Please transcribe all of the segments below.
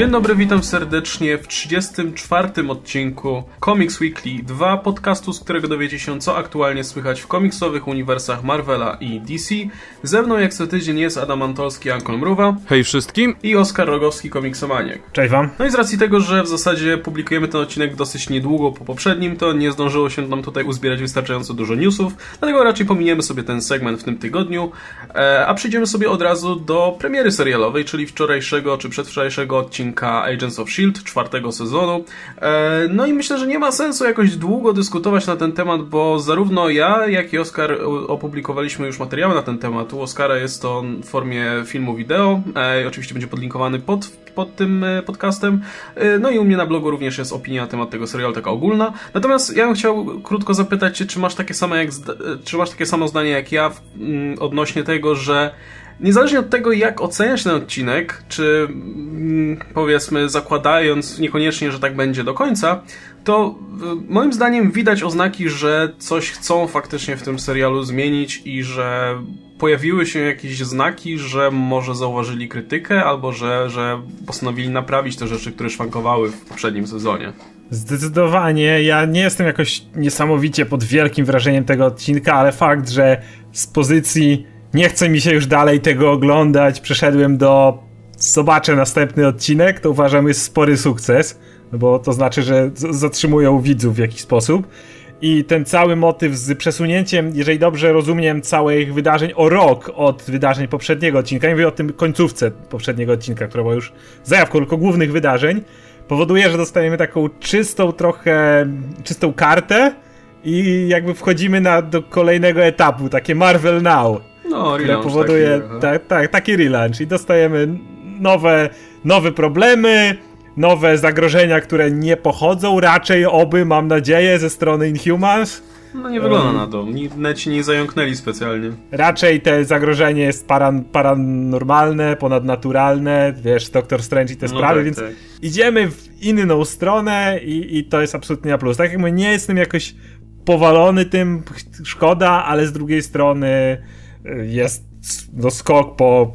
Dzień dobry, witam serdecznie w 34. odcinku Comics Weekly 2, podcastu, z którego dowiecie się, co aktualnie słychać w komiksowych uniwersach Marvela i DC. Ze mną jak co tydzień jest Adam Antolski, Ankol Mruwa. Hej wszystkim. I Oskar Rogowski, komiksomaniek. Cześć wam. No i z racji tego, że w zasadzie publikujemy ten odcinek dosyć niedługo po poprzednim, to nie zdążyło się nam tutaj uzbierać wystarczająco dużo newsów, dlatego raczej pominiemy sobie ten segment w tym tygodniu, e, a przejdziemy sobie od razu do premiery serialowej, czyli wczorajszego czy przedwczorajszego odcinka Agents of S.H.I.E.L.D. czwartego sezonu. E, no i myślę, że nie ma sensu jakoś długo dyskutować na ten temat, bo zarówno ja, jak i Oskar opublikowaliśmy już materiały na ten temat. U Oskara jest to w formie filmu wideo, e, oczywiście będzie podlinkowany pod, pod tym podcastem. No i u mnie na blogu również jest opinia na temat tego serialu, taka ogólna. Natomiast ja bym chciał krótko zapytać czy masz takie samo, jak, czy masz takie samo zdanie jak ja odnośnie tego, że Niezależnie od tego, jak oceniać ten odcinek, czy mm, powiedzmy zakładając niekoniecznie, że tak będzie do końca, to moim zdaniem widać oznaki, że coś chcą faktycznie w tym serialu zmienić i że pojawiły się jakieś znaki, że może zauważyli krytykę albo że, że postanowili naprawić te rzeczy, które szwankowały w poprzednim sezonie. Zdecydowanie. Ja nie jestem jakoś niesamowicie pod wielkim wrażeniem tego odcinka, ale fakt, że z pozycji nie chce mi się już dalej tego oglądać, przeszedłem do zobaczę następny odcinek, to uważam jest spory sukces, bo to znaczy, że zatrzymują widzów w jakiś sposób. I ten cały motyw z przesunięciem, jeżeli dobrze rozumiem, całych wydarzeń o rok od wydarzeń poprzedniego odcinka, nie mówię o tym końcówce poprzedniego odcinka, która była już zajawką tylko głównych wydarzeń, powoduje, że dostajemy taką czystą trochę, czystą kartę i jakby wchodzimy na, do kolejnego etapu, takie Marvel Now. No, które powoduje taki, tak, tak, taki relaunch i dostajemy nowe, nowe problemy, nowe zagrożenia, które nie pochodzą raczej oby, mam nadzieję, ze strony Inhumans. No nie wygląda um, na to. Neci nie zająknęli specjalnie. Raczej te zagrożenie jest paran, paranormalne, ponadnaturalne, wiesz, Doctor Strange i te no sprawy, tak, więc tak. idziemy w inną stronę i, i to jest absolutnie na plus. Tak jak mówię, nie jestem jakoś powalony tym, szkoda, ale z drugiej strony jest no skok po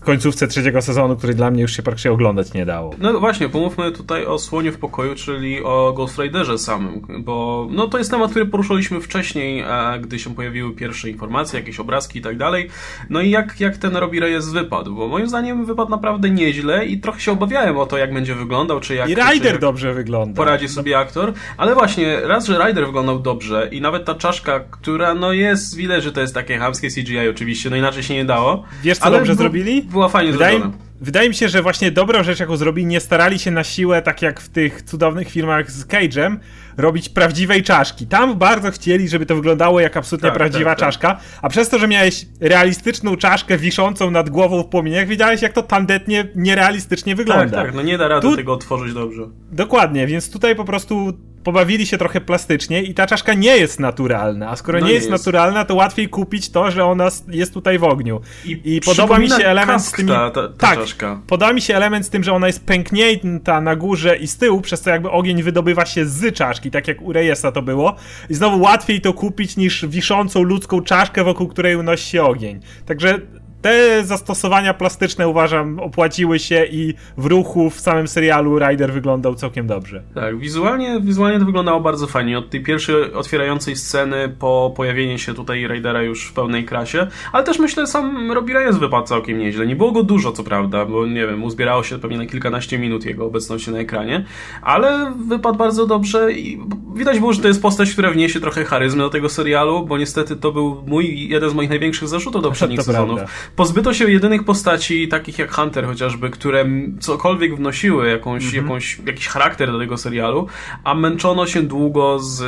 końcówce trzeciego sezonu, który dla mnie już się praktycznie oglądać nie dało. No właśnie, pomówmy tutaj o Słoniu w pokoju, czyli o Ghost Riderze samym, bo no to jest temat, który poruszaliśmy wcześniej, e, gdy się pojawiły pierwsze informacje, jakieś obrazki i tak dalej. No i jak, jak ten Robbie Reyes wypadł, bo moim zdaniem wypadł naprawdę nieźle i trochę się obawiałem o to, jak będzie wyglądał, czy jak... I Rider dobrze wygląda. Poradzi sobie aktor, ale właśnie, raz, że Rider wyglądał dobrze i nawet ta czaszka, która no jest, widać, że to jest takie hamskie CGI oczywiście, no inaczej się nie dało. Wiesz, co dobrze zrobili? Była fajnie wydaje, zrobiona. Wydaje mi się, że właśnie dobrą rzecz, jaką zrobili, nie starali się na siłę, tak jak w tych cudownych filmach z Cage'em, robić prawdziwej czaszki. Tam bardzo chcieli, żeby to wyglądało jak absolutnie tak, prawdziwa tak, tak. czaszka, a przez to, że miałeś realistyczną czaszkę wiszącą nad głową w płomieniach, wiedziałeś, jak to tandetnie, nierealistycznie wygląda. Tak, tak, no nie da rady tu... tego otworzyć dobrze. Dokładnie, więc tutaj po prostu pobawili się trochę plastycznie i ta czaszka nie jest naturalna, a skoro no nie, jest, jest, naturalna, to łatwiej kupić to, że ona jest tutaj w ogniu. I, I podoba mi się element z tym... Ta, ta, ta tak, czaszka. podoba mi się element z tym, że ona jest pęknięta na górze i z tyłu, przez co jakby ogień wydobywa się z czaszki, tak jak u Reyesa to było. I znowu łatwiej to kupić niż wiszącą ludzką czaszkę, wokół której unosi się ogień. Także te zastosowania plastyczne uważam opłaciły się i w ruchu w samym serialu Rider wyglądał całkiem dobrze. Tak, wizualnie, wizualnie to wyglądało bardzo fajnie. Od tej pierwszej otwierającej sceny po pojawienie się tutaj Raidera już w pełnej krasie, ale też myślę sam Robbie Reyes wypadł całkiem nieźle. Nie było go dużo, co prawda, bo nie wiem, uzbierało się pewnie na kilkanaście minut jego obecności na ekranie, ale wypadł bardzo dobrze i widać było, że to jest postać, która wniesie trochę charyzmy do tego serialu, bo niestety to był mój, jeden z moich największych zarzutów do poprzednich sezonów. Prawda pozbyto się jedynych postaci, takich jak Hunter chociażby, które cokolwiek wnosiły jakąś, -hmm. jakąś, jakiś charakter do tego serialu, a męczono się długo z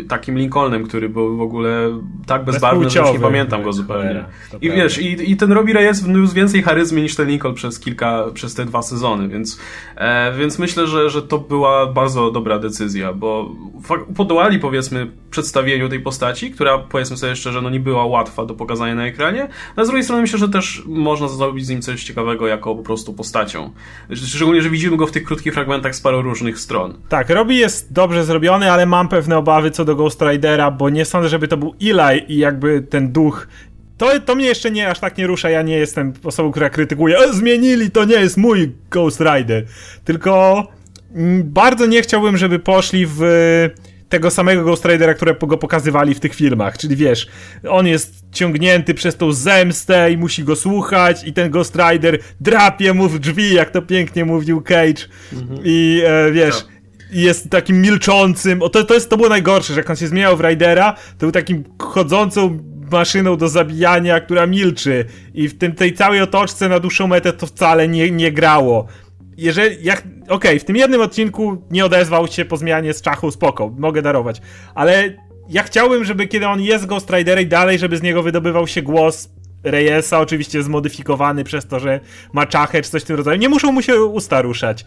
y, takim Lincolnem, który był w ogóle tak bezbarwny, że już nie pamiętam go zupełnie. I wiesz, i, i ten Robbie Reyes wniósł więcej charyzmy niż ten Lincoln przez kilka, przez te dwa sezony, więc, e, więc myślę, że, że to była bardzo dobra decyzja, bo podołali powiedzmy przedstawieniu tej postaci, która powiedzmy sobie szczerze, no nie była łatwa do pokazania na ekranie, a z drugiej strony myślę, że też można zrobić z nim coś ciekawego jako po prostu postacią. Szczególnie, że widzimy go w tych krótkich fragmentach z paru różnych stron. Tak, Robi jest dobrze zrobiony, ale mam pewne obawy co do Ghost Ridera, bo nie sądzę, żeby to był Eli i jakby ten duch to, to mnie jeszcze nie aż tak nie rusza. Ja nie jestem osobą, która krytykuje. E, zmienili, to nie jest mój Ghost Rider. Tylko mm, bardzo nie chciałbym, żeby poszli w tego samego Ghost Ridera, którego go pokazywali w tych filmach. Czyli wiesz, on jest ciągnięty przez tą zemstę i musi go słuchać i ten Ghost Rider drapie mu w drzwi, jak to pięknie mówił Cage. Mhm. I e, wiesz... Tak jest takim milczącym. O, to, to, jest, to było najgorsze, że jak on się zmieniał w Ridera, to był takim chodzącą maszyną do zabijania, która milczy. I w tym, tej całej otoczce na dłuższą metę to wcale nie, nie grało. Jeżeli, jak, okej, okay, w tym jednym odcinku nie odezwał się po zmianie z czachu, spoko, mogę darować. Ale ja chciałbym, żeby kiedy on jest Ghost Riderem dalej, żeby z niego wydobywał się głos Reyesa, oczywiście zmodyfikowany przez to, że ma czachę czy coś w tym rodzaju. Nie muszą mu się usta ruszać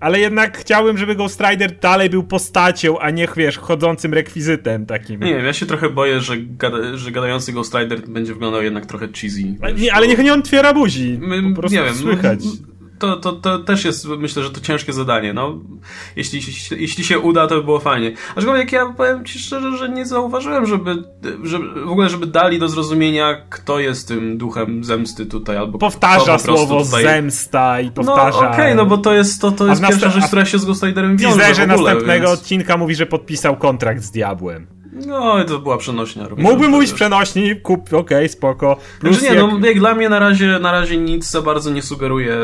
ale jednak chciałbym, żeby Ghost Rider dalej był postacią, a nie, wiesz, chodzącym rekwizytem takim. Nie wiem, ja się trochę boję, że, gada, że gadający Ghost Rider będzie wyglądał jednak trochę cheesy. Wiesz, nie, ale niech nie on otwiera buzi. My, po prostu nie wiem, słychać to, to, to też jest, myślę, że to ciężkie zadanie. No, jeśli, jeśli, jeśli się uda, to by było fajnie. Aczkolwiek ja powiem ci szczerze, że nie zauważyłem, żeby, żeby w ogóle, żeby dali do zrozumienia, kto jest tym duchem zemsty tutaj, albo Powtarza słowo tutaj... zemsta i no, powtarza... No okej, okay, no bo to jest, to, to jest pierwsza rzecz, która się z Ghost Riderem wiąże w ogóle, następnego więc... odcinka mówi, że podpisał kontrakt z diabłem. No, to była przenośnia. Mógłbym mówić przenośni, kup, okej, okay, spoko. Plus znaczy nie, jak... no jak dla mnie na razie, na razie nic za bardzo nie sugeruje.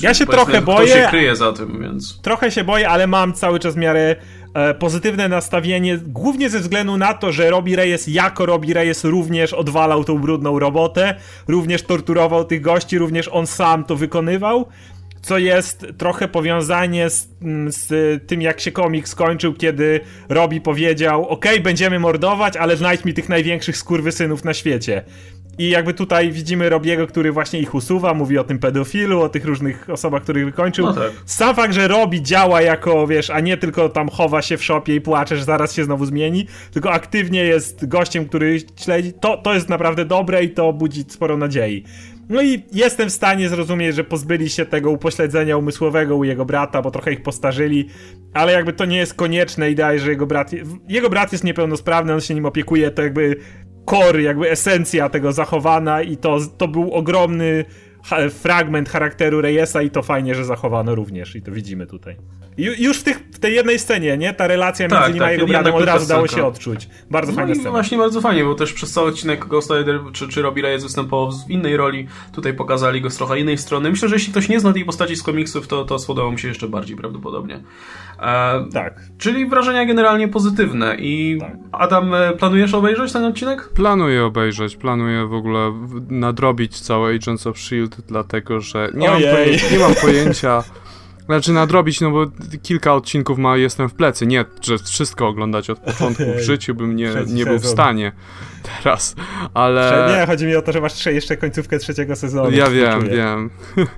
Ja się trochę boję. się kryje za tym, więc. Trochę się boję, ale mam cały czas w miarę e, pozytywne nastawienie, głównie ze względu na to, że Robi Reyes jako Robi Reyes również odwalał tą brudną robotę, również torturował tych gości, również on sam to wykonywał co jest trochę powiązanie z, mm, z, tym, jak się komik skończył, kiedy Robi powiedział: OK, będziemy mordować, ale znajdź mi tych największych skurwysynów na świecie. I jakby tutaj widzimy Robiego, który właśnie ich usuwa, mówi o tym pedofilu, o tych różnych osobach, których wykończył. No tak. Sam fakt, że Robi działa jako, wiesz, a nie tylko tam chowa się w szopie i płacze, że zaraz się znowu zmieni, tylko aktywnie jest gościem, który śledzi, to, to jest naprawdę dobre i to budzi sporo nadziei. No i jestem w stanie zrozumieć, że pozbyli się tego upośledzenia umysłowego u jego brata, bo trochę ich postarzyli, ale jakby to nie jest konieczne i że jego brat, jego brat jest niepełnosprawny, on się nim opiekuje, to jakby core, jakby esencja tego zachowana i to, to był ogromny fragment charakteru Reyesa i to fajnie, że zachowano również i to widzimy tutaj. Już w, tych, w tej jednej scenie, nie? Ta relacja między tak, nim tak, a jego bratem od razu dało się odczuć. Bardzo no fajna scena. Właśnie bardzo fajnie, bo też przez cały odcinek Ghost Rider czy, czy Robbie Reyes występował w innej roli. Tutaj pokazali go z trochę innej strony. Myślę, że jeśli ktoś nie zna tej postaci z komiksów, to, to spodobał mi się jeszcze bardziej prawdopodobnie. E, tak. Czyli wrażenia generalnie pozytywne. I tak. Adam, e, planujesz obejrzeć ten odcinek? Planuję obejrzeć. Planuję w ogóle nadrobić całe Agents of S.H.I.E.L.D., dlatego że nie, mam, nie mam pojęcia... Znaczy nadrobić, no bo kilka odcinków ma jestem w plecy. Nie, że wszystko oglądać od początku w życiu bym nie, nie był w stanie teraz, ale... Nie, chodzi mi o to, że masz jeszcze końcówkę trzeciego sezonu. Ja wiem, wiem.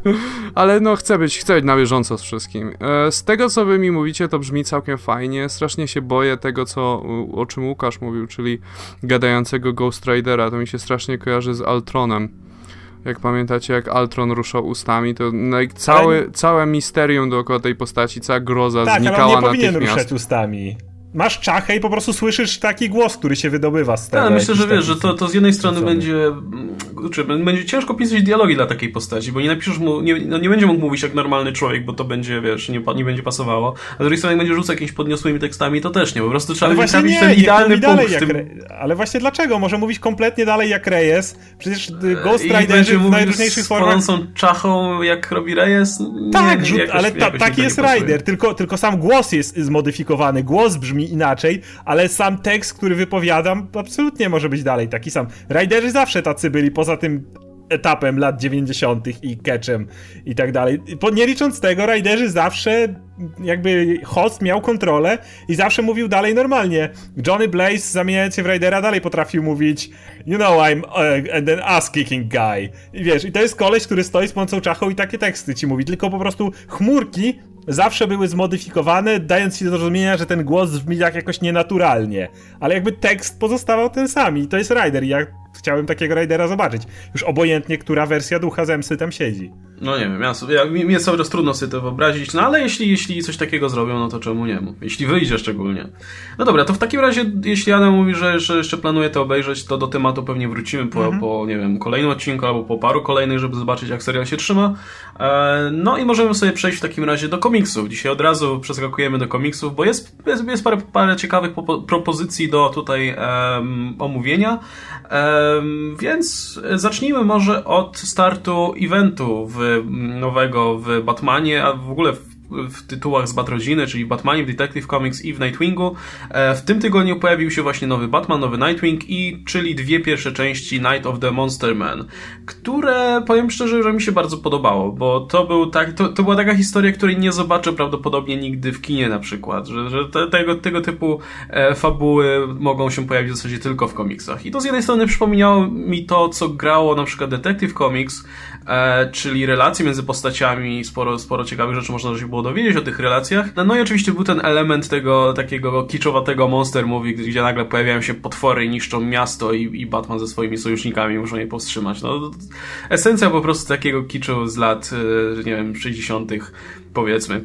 ale no chcę być, chcę być na bieżąco z wszystkim. E, z tego, co wy mi mówicie, to brzmi całkiem fajnie. Strasznie się boję tego, co, o czym Łukasz mówił, czyli gadającego Ghost Ridera. To mi się strasznie kojarzy z Altronem jak pamiętacie, jak Altron ruszał ustami, to całe, ale... całe misterium dookoła tej postaci, cała groza tak, znikała natychmiast. Tak, ale on nie powinien ruszać ustami masz czachę i po prostu słyszysz taki głos, który się wydobywa z tego. Tak, myślę, że wiesz, że to, to z jednej strony będzie, czy, będzie ciężko pisać dialogi dla takiej postaci, bo nie napiszesz mu, nie, no nie będzie mógł mówić jak normalny człowiek, bo to będzie, wiesz, nie, nie będzie pasowało. A z drugiej strony jak będzie rzucać jakimiś podniosłymi tekstami, to też nie, po prostu trzeba będzie trafić ten idealny punkt. Jak, tym... Ale właśnie dlaczego? Może mówić kompletnie dalej jak Reyes? Przecież y, Ghost Riderzy w najróżniejszych formach... Z czachą jak robi Reyes? Nie, tak, rzut, ale ta, taki jest Rider, tylko, tylko sam głos jest zmodyfikowany, głos brzmi brzmi inaczej, ale sam tekst, który wypowiadam, absolutnie może być dalej taki sam. Riderzy zawsze tacy byli, poza tym etapem lat 90. i catchem i tak dalej. Nie licząc tego, Riderzy zawsze jakby host miał kontrolę i zawsze mówił dalej normalnie. Johnny Blaze zamieniając się w Ridera dalej potrafił mówić You know I'm uh, an ass-kicking guy. I wiesz, i to jest koleś, który stoi z pącą czachą i takie teksty ci mówi, tylko po prostu chmurki zawsze były zmodyfikowane, dając ci do zrozumienia, że ten głos brzmi jak jakoś nienaturalnie. Ale jakby tekst pozostawał ten sam i to jest Rider. Ja chciałem takiego Raidera zobaczyć. Już obojętnie, która wersja Ducha Zemsty tam siedzi. No nie wiem, ja sobie, ja, mi jest cały czas trudno sobie to wyobrazić, no ale jeśli, jeśli coś takiego zrobią, no to czemu nie? Jeśli wyjdzie szczególnie. No dobra, to w takim razie, jeśli Adam mówi, że, że jeszcze planuje to obejrzeć, to do tematu pewnie wrócimy po, mhm. po nie wiem, kolejnym odcinku albo po paru kolejnych, żeby zobaczyć, jak serial się trzyma. E, no i możemy sobie przejść w takim razie do komiksów. Dzisiaj od razu przeskakujemy do komiksów, bo jest, jest, jest parę, parę ciekawych propozycji do tutaj um, omówienia. Um, więc zacznijmy może od startu eventu w, nowego w Batmanie, a w ogóle w w tytułach z Batrodziny, czyli Batmanie, w Detective Comics i w Nightwingu. E, w tym tygodniu pojawił się właśnie nowy Batman, nowy Nightwing i czyli dwie pierwsze części Night of the Monster Man, które powiem szczerze, że mi się bardzo podobało, bo to był tak, to, to była taka historia, której nie zobaczę prawdopodobnie nigdy w kinie na przykład, że, że te, tego, tego typu e, fabuły mogą się pojawić w zasadzie tylko w komiksach. I to z jednej strony przypominało mi to, co grało na przykład Detective Comics, e, czyli relacje między postaciami, sporo, sporo ciekawych rzeczy można się było dowiedzieć o tych relacjach. No, no i oczywiście był ten element tego takiego kiczowatego monster movie, gdzie nagle pojawiają się potwory, niszczą miasto i, i Batman ze swoimi sojusznikami muszą je powstrzymać. No, esencja po prostu takiego kiczu z lat, e, nie wiem, 60. powiedzmy.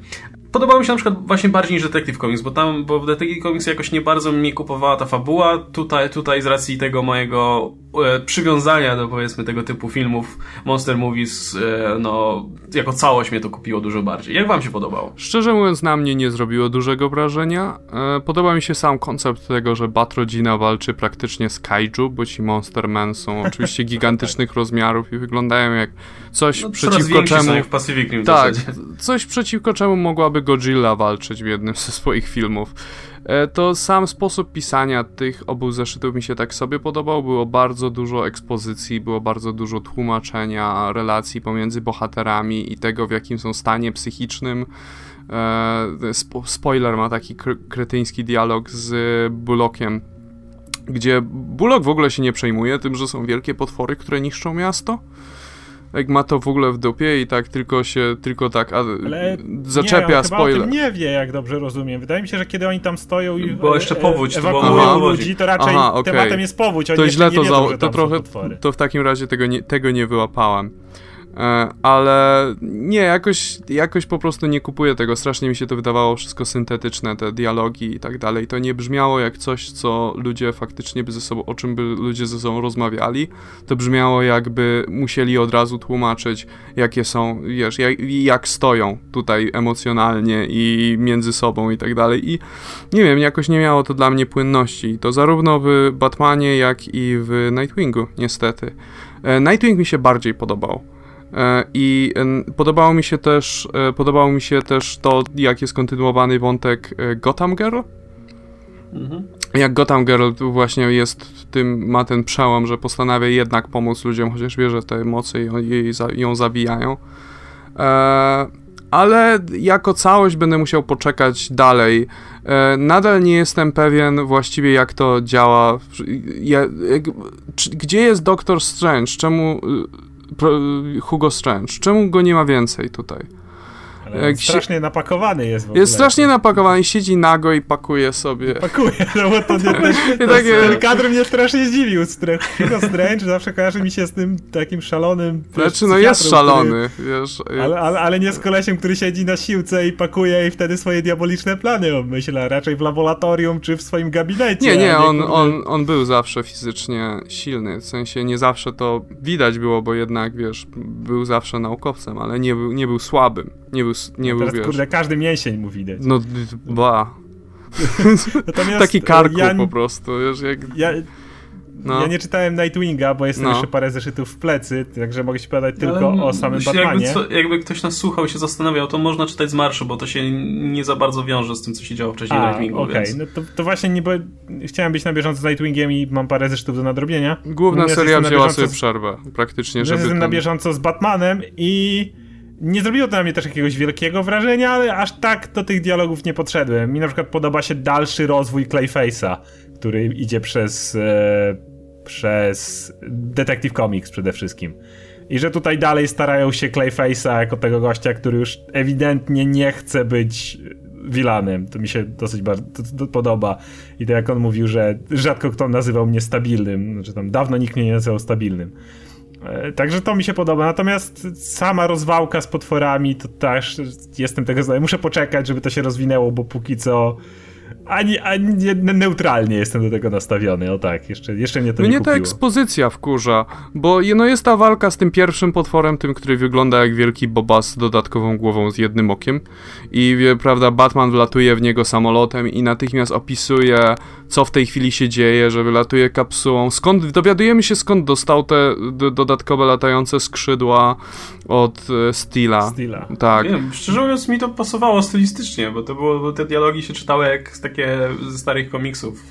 Podobało mi się na przykład właśnie bardziej niż Detective Comics, bo tam, bo w Detective Comics jakoś nie bardzo mi kupowała ta fabuła. Tutaj, tutaj z racji tego mojego e, przywiązania do powiedzmy tego typu filmów, Monster Movies, e, no jako całość mnie to kupiło dużo bardziej. Jak wam się podobało? Szczerze mówiąc, na mnie nie zrobiło dużego wrażenia. E, podoba mi się sam koncept tego, że Batrodzina walczy praktycznie z kaiju, bo ci Monster Men są oczywiście gigantycznych rozmiarów i wyglądają jak coś no, przeciwko czemu... w Pacific Rim tak, coś przeciwko czemu mogłaby Godzilla walczyć w jednym ze swoich filmów. E, to sam sposób pisania tych obu zeszytów mi się tak sobie podobał. Było bardzo dużo ekspozycji, było bardzo dużo tłumaczenia relacji pomiędzy bohaterami i tego, w jakim są stanie psychicznym. E, spo spoiler ma taki kretyński dialog z Bullockiem, gdzie Bullock w ogóle się nie przejmuje tym, że są wielkie potwory, które niszczą miasto jak ma to w ogóle w dupie i tak tylko się, tylko tak a, Ale zaczepia nie, on spoiler. Chyba o tym nie wie, jak dobrze rozumiem. Wydaje mi się, że kiedy oni tam stoją i Bo jeszcze powódź, to ewakuują ludzi, to raczej Aha, okay. tematem jest powódź. Oni to źle to, wiedzą, to trochę, to w takim razie tego nie, tego nie wyłapałem. E, ale nie, jakoś, jakoś po prostu nie kupuję tego. Strasznie mi się to wydawało wszystko syntetyczne, te dialogi i tak dalej. To nie brzmiało jak coś, co ludzie faktycznie by ze sobą, o czym by ludzie ze sobą rozmawiali. To brzmiało jakby musieli od razu tłumaczyć, jakie są, wiesz, jak, jak stoją tutaj emocjonalnie i między sobą i tak dalej. I nie wiem, jakoś nie miało to dla mnie płynności. To zarówno w Batmanie, jak i w Nightwingu, niestety. E, Nightwing mi się bardziej podobał. E, I podobało mi się też, e, podobało mi się też to, jak jest kontynuowany wątek e, Gotham Girl. Mhm. Jak Gotham Girl właśnie jest tym, ma ten przełom, że postanawia jednak pomóc ludziom, chociaż wie, że te mocy ją, jej, ją zabijają. ale jako całość będę musiał poczekać dalej. nadal nie jestem pewien właściwie, jak to działa. Gdzie jest Doctor Strange? Czemu Hugo Strange. Czemu go nie ma więcej tutaj? Ale strasznie się... napakowany jest w ogóle. Jest strasznie napakowany, siedzi nago i pakuje sobie. Pakuje, no bo to, to, to, takie... ten kadr mnie strasznie zdziwił. Hugo Strange zawsze kojarzy mi się z tym takim szalonym Znaczy, no jest szalony, który... wiesz. Ale, ale, ale, nie z kolesiem, który siedzi na siłce i pakuje i wtedy swoje diaboliczne plany obmyśla, raczej w laboratorium czy w swoim gabinecie. Nie, nie, on, on, on był zawsze fizycznie silny, w sensie nie zawsze to widać było, bo jednak, wiesz, był zawsze naukowcem, ale nie był, nie był słabym, nie był nie no teraz, był, kurde, każdy mięsień mu widać. No, ba. Taki karku ja, po prostu, wiesz, jak... Ja, no. Ja nie czytałem Nightwinga, bo jestem no. jeszcze parę zeszytów w plecy, także mogę ci powiedzieć tylko Ale o samym Batmanie. Jakby, co, jakby, ktoś nas słuchał i się zastanawiał, to można czytać z marszu, bo to się nie za bardzo wiąże z tym, co się działo wcześniej A, w Nightwingu. okej, okay. no to, to, właśnie nie, bo chciałem być na bieżąco z Nightwingiem i mam parę zeszytów do nadrobienia. Główna seria wzięła sobie przerwę, praktycznie, żeby... Jestem ten... na bieżąco z Batmanem i nie zrobiło to na mnie też jakiegoś wielkiego wrażenia, ale aż tak do tych dialogów nie podszedłem. Mi na przykład podoba się dalszy rozwój Clayface'a, który idzie przez, e, przez Detective Comics przede wszystkim. I że tutaj dalej starają się Clayface'a jako tego gościa, który już ewidentnie nie chce być Wilanem. To mi się dosyć bardzo podoba. I to jak on mówił, że rzadko kto nazywał mnie stabilnym. Znaczy tam dawno nikt mnie nie nazywał stabilnym. E, także to mi się podoba. Natomiast sama rozwałka z potworami to też jestem tego zdania. Muszę poczekać, żeby to się rozwinęło, bo póki co ani, ani neutralnie jestem do tego nastawiony, o tak, jeszcze, jeszcze mnie to mnie nie kupiło. ta ekspozycja wkurza, bo no jest ta walka z tym pierwszym potworem, tym, który wygląda jak wielki boba z dodatkową głową z jednym okiem i prawda, Batman wlatuje w niego samolotem i natychmiast opisuje, co w tej chwili się dzieje, że wylatuje kapsułą, skąd, dowiadujemy się skąd dostał te dodatkowe latające skrzydła od e, Steela. Steela. Tak. Wiem, szczerze mówiąc mi to pasowało stylistycznie, bo to było, bo te dialogi się czytały jak takie ze starych komiksów.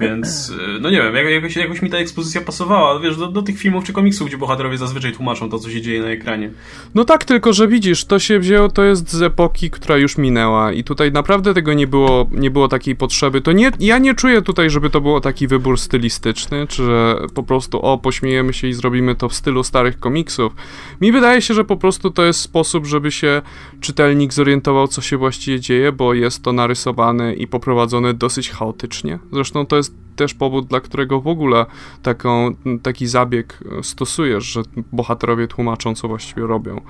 Więc, y, no nie wiem, jakoś, jakoś mi ta ekspozycja pasowała, wiesz, do, do tych filmów czy komiksów, gdzie bohaterowie zazwyczaj tłumaczą to, co się dzieje na ekranie. No tak, tylko że widzisz, to się wzięło, to jest z epoki, która już minęła i tutaj naprawdę tego nie było, nie było takiej potrzeby. To nie, ja nie czuję tutaj, żeby to było taki wybór stylistyczny, czy że po prostu, o, pośmiejemy się i zrobimy to w stylu starych komiksów. Mi wydaje się, że po prostu to jest sposób, żeby się czytelnik zorientował, co się właściwie dzieje, bo jest to narysowane i poprowadzone dosyć chaotycznie. Zresztą to jest też powód, dla którego w ogóle taką, taki zabieg stosujesz, że bohaterowie tłumaczą, co właściwie robią.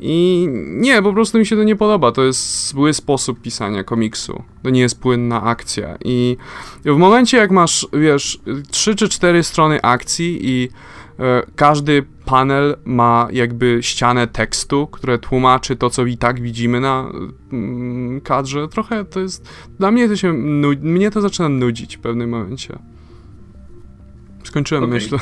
I nie, po prostu mi się to nie podoba. To jest zły sposób pisania komiksu. To nie jest płynna akcja. I w momencie, jak masz, wiesz, trzy czy cztery strony akcji i E, każdy panel ma jakby ścianę tekstu, które tłumaczy to, co i tak widzimy na mm, kadrze. Trochę to jest. Dla mnie to się. Mnie to zaczyna nudzić w pewnym momencie. Skończyłem, okay. myślę.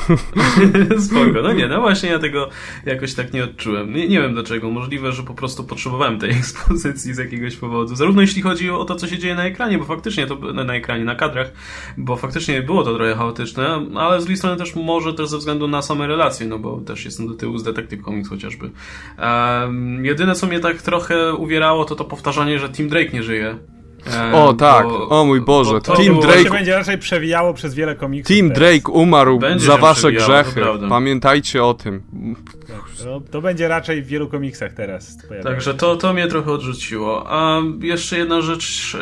Spoko, no nie, no właśnie ja tego jakoś tak nie odczułem. Nie, nie wiem dlaczego, możliwe, że po prostu potrzebowałem tej ekspozycji z jakiegoś powodu. Zarówno jeśli chodzi o to, co się dzieje na ekranie, bo faktycznie to na, na ekranie, na kadrach, bo faktycznie było to trochę chaotyczne, ale z drugiej strony też może też ze względu na same relacje, no bo też jestem do tyłu z Detective Comics chociażby. Um, jedyne, co mnie tak trochę uwierało, to to powtarzanie, że Tim Drake nie żyje. O tak, bo, o mój Boże, to Tim Drake... się będzie raczej przewijało przez wiele komiksów. Tim Drake umarł będzie za wasze grzechy, pamiętajcie o tym. To, to, będzie raczej w wielu komiksach teraz. Także to, to mnie trochę odrzuciło. A jeszcze jedna rzecz,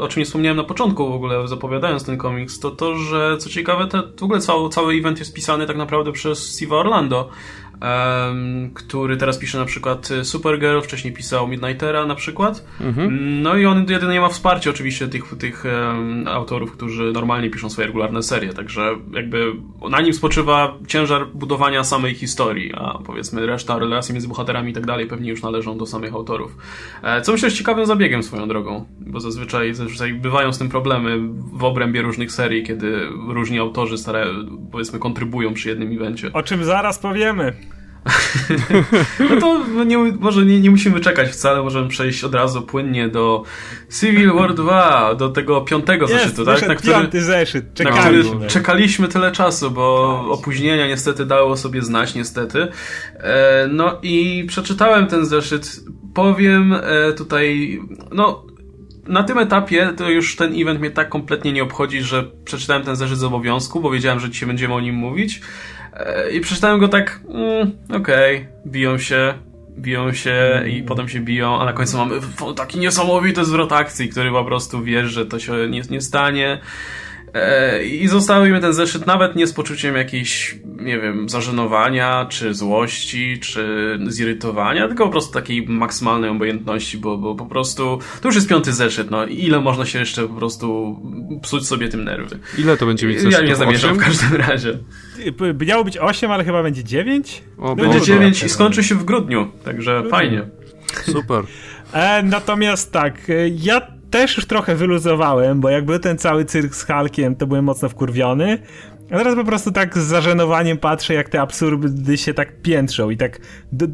o czym nie wspomniałem na początku w ogóle, zapowiadając ten komiks, to to, że co ciekawe, te, w ogóle cały, cały event jest pisany tak naprawdę przez Steve'a Orlando, który teraz pisze na przykład Supergirl, wcześniej pisał Midnightera na przykład. Mhm. No i on jedynie ma wsparcie oczywiście tych, tych um, autorów, którzy normalnie piszą swoje regularne serie, także jakby na nim spoczywa ciężar budowania samej historii, a powiedzmy reszta relacji między bohaterami i tak dalej pewnie już należą do samych autorów. E, co myślę jest ciekawym zabiegiem swoją drogą, bo zazwyczaj, zazwyczaj bywają z tym problemy w obrębie różnych serii, kiedy różni autorzy starają, powiedzmy kontrybują przy jednym evencie. O czym zaraz powiemy. No to nie, może nie, nie, musimy czekać wcale, możemy przejść od razu płynnie do Civil War 2, do tego piątego Jest, zeszytu, tak? Na który, piąty zeszyt, czekaliśmy. Na który czekaliśmy tyle czasu, bo opóźnienia niestety dało sobie znać, niestety. E, no i przeczytałem ten zeszyt. Powiem e, tutaj, no na tym etapie to już ten event mnie tak kompletnie nie obchodzi, że przeczytałem ten zeszyt z obowiązku, bo wiedziałem, że dzisiaj będziemy o nim mówić. E, I przeczytałem go tak, mm, okej, okay, biją się, biją się i potem się biją, a na końcu mamy taki niesamowity zwrot akcji, który po prostu wiesz, że to się nie, nie stanie. E, I zostawił ten zeszyt nawet nie z poczuciem jakiejś, nie wiem, zażenowania, czy złości, czy zirytowania, tylko po prostu takiej maksymalnej obojętności, bo, bo po prostu to już jest piąty zeszyt, no ile można się jeszcze po prostu psuć sobie tym nerwy. Ile to będzie mieć zeszyt? Ja nie zamierzam w każdym razie. Miało być 8, ale chyba będzie 9? O, będzie 9 i skończy się w grudniu, także fajnie. Super. E, natomiast tak, e, ja też już trochę wyluzowałem, bo jak był ten cały cyrk z Hulkiem, to byłem mocno wkurwiony. A teraz po prostu tak z zażenowaniem patrzę, jak te absurdy się tak piętrzą i tak do,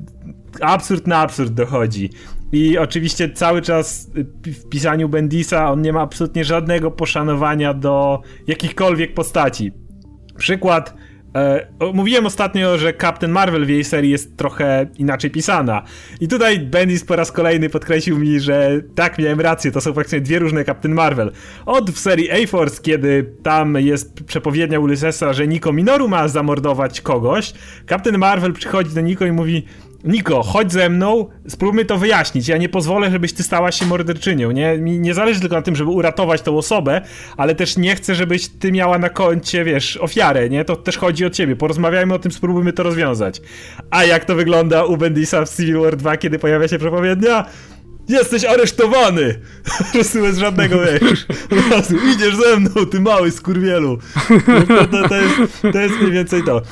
absurd na absurd dochodzi. I oczywiście cały czas w pisaniu Bendisa on nie ma absolutnie żadnego poszanowania do jakichkolwiek postaci. Przykład mówiłem ostatnio, że Captain Marvel w jej serii jest trochę inaczej pisana. I tutaj Bendis po raz kolejny podkreślił mi, że tak, miałem rację, to są faktycznie dwie różne Captain Marvel. Od w serii A-Force, kiedy tam jest przepowiednia Ulyssesa, że Nico Minoru ma zamordować kogoś, Captain Marvel przychodzi do Nico i mówi Niko, chodź ze mną, spróbujmy to wyjaśnić. Ja nie pozwolę, żebyś ty stała się morderczynią. Nie, nie zależy tylko na tym, żeby uratować tą osobę, ale też nie chcę, żebyś ty miała na koncie, wiesz, ofiarę, nie? To też chodzi o ciebie. Porozmawiajmy o tym, spróbujmy to rozwiązać. A jak to wygląda u Bendisa w Civil War 2, kiedy pojawia się przepowiednia? Jesteś aresztowany! Po prostu bez żadnego, wiesz, idziesz ze mną, ty mały skurwielu. To, to, to, jest, to jest mniej więcej to.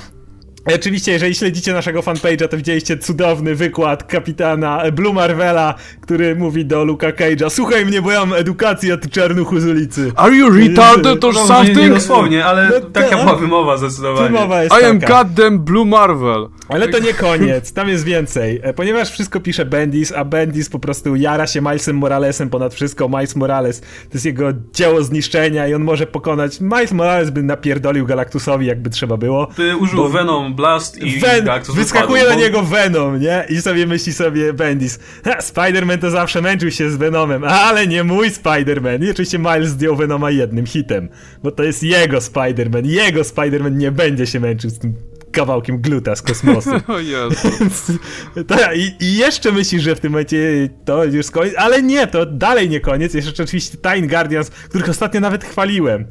Oczywiście, jeżeli śledzicie naszego fanpage'a, to widzieliście cudowny wykład kapitana Blue Marvela, który mówi do Luka Cage'a Słuchaj mnie, bo ja mam edukację, a ty czarnuchu z ulicy. Are you retarded or No, something? Nie, nie dosłownie, ale No taka tak. była wymowa zdecydowanie. Wymowa jest I am taka. goddamn Blue Marvel. Ale to nie koniec, tam jest więcej. E, Ponieważ wszystko pisze Bendis, a Bendis po prostu jara się Milesem Moralesem ponad wszystko. Miles Morales to jest jego dzieło zniszczenia i on może pokonać. Miles Morales by napierdolił Galactusowi, jakby trzeba było. Ty użył Bo- Venom Blast i Ven Galactus wyskakuje na bo- niego Venom, nie? I sobie myśli sobie Bendis, ha, Spider-Man to zawsze męczył się z Venomem, ale nie mój Spider-Man. I oczywiście Miles zdjął Venoma jednym hitem, bo to jest jego Spider-Man. Jego Spider-Man nie będzie się męczył z tym kawałkiem gluta z kosmosu. O Jezu. Tak, i, I jeszcze myślisz, że w tym momencie to już koniec, ale nie, to dalej nie koniec. Jeszcze oczywiście Time Guardians, których ostatnio nawet chwaliłem.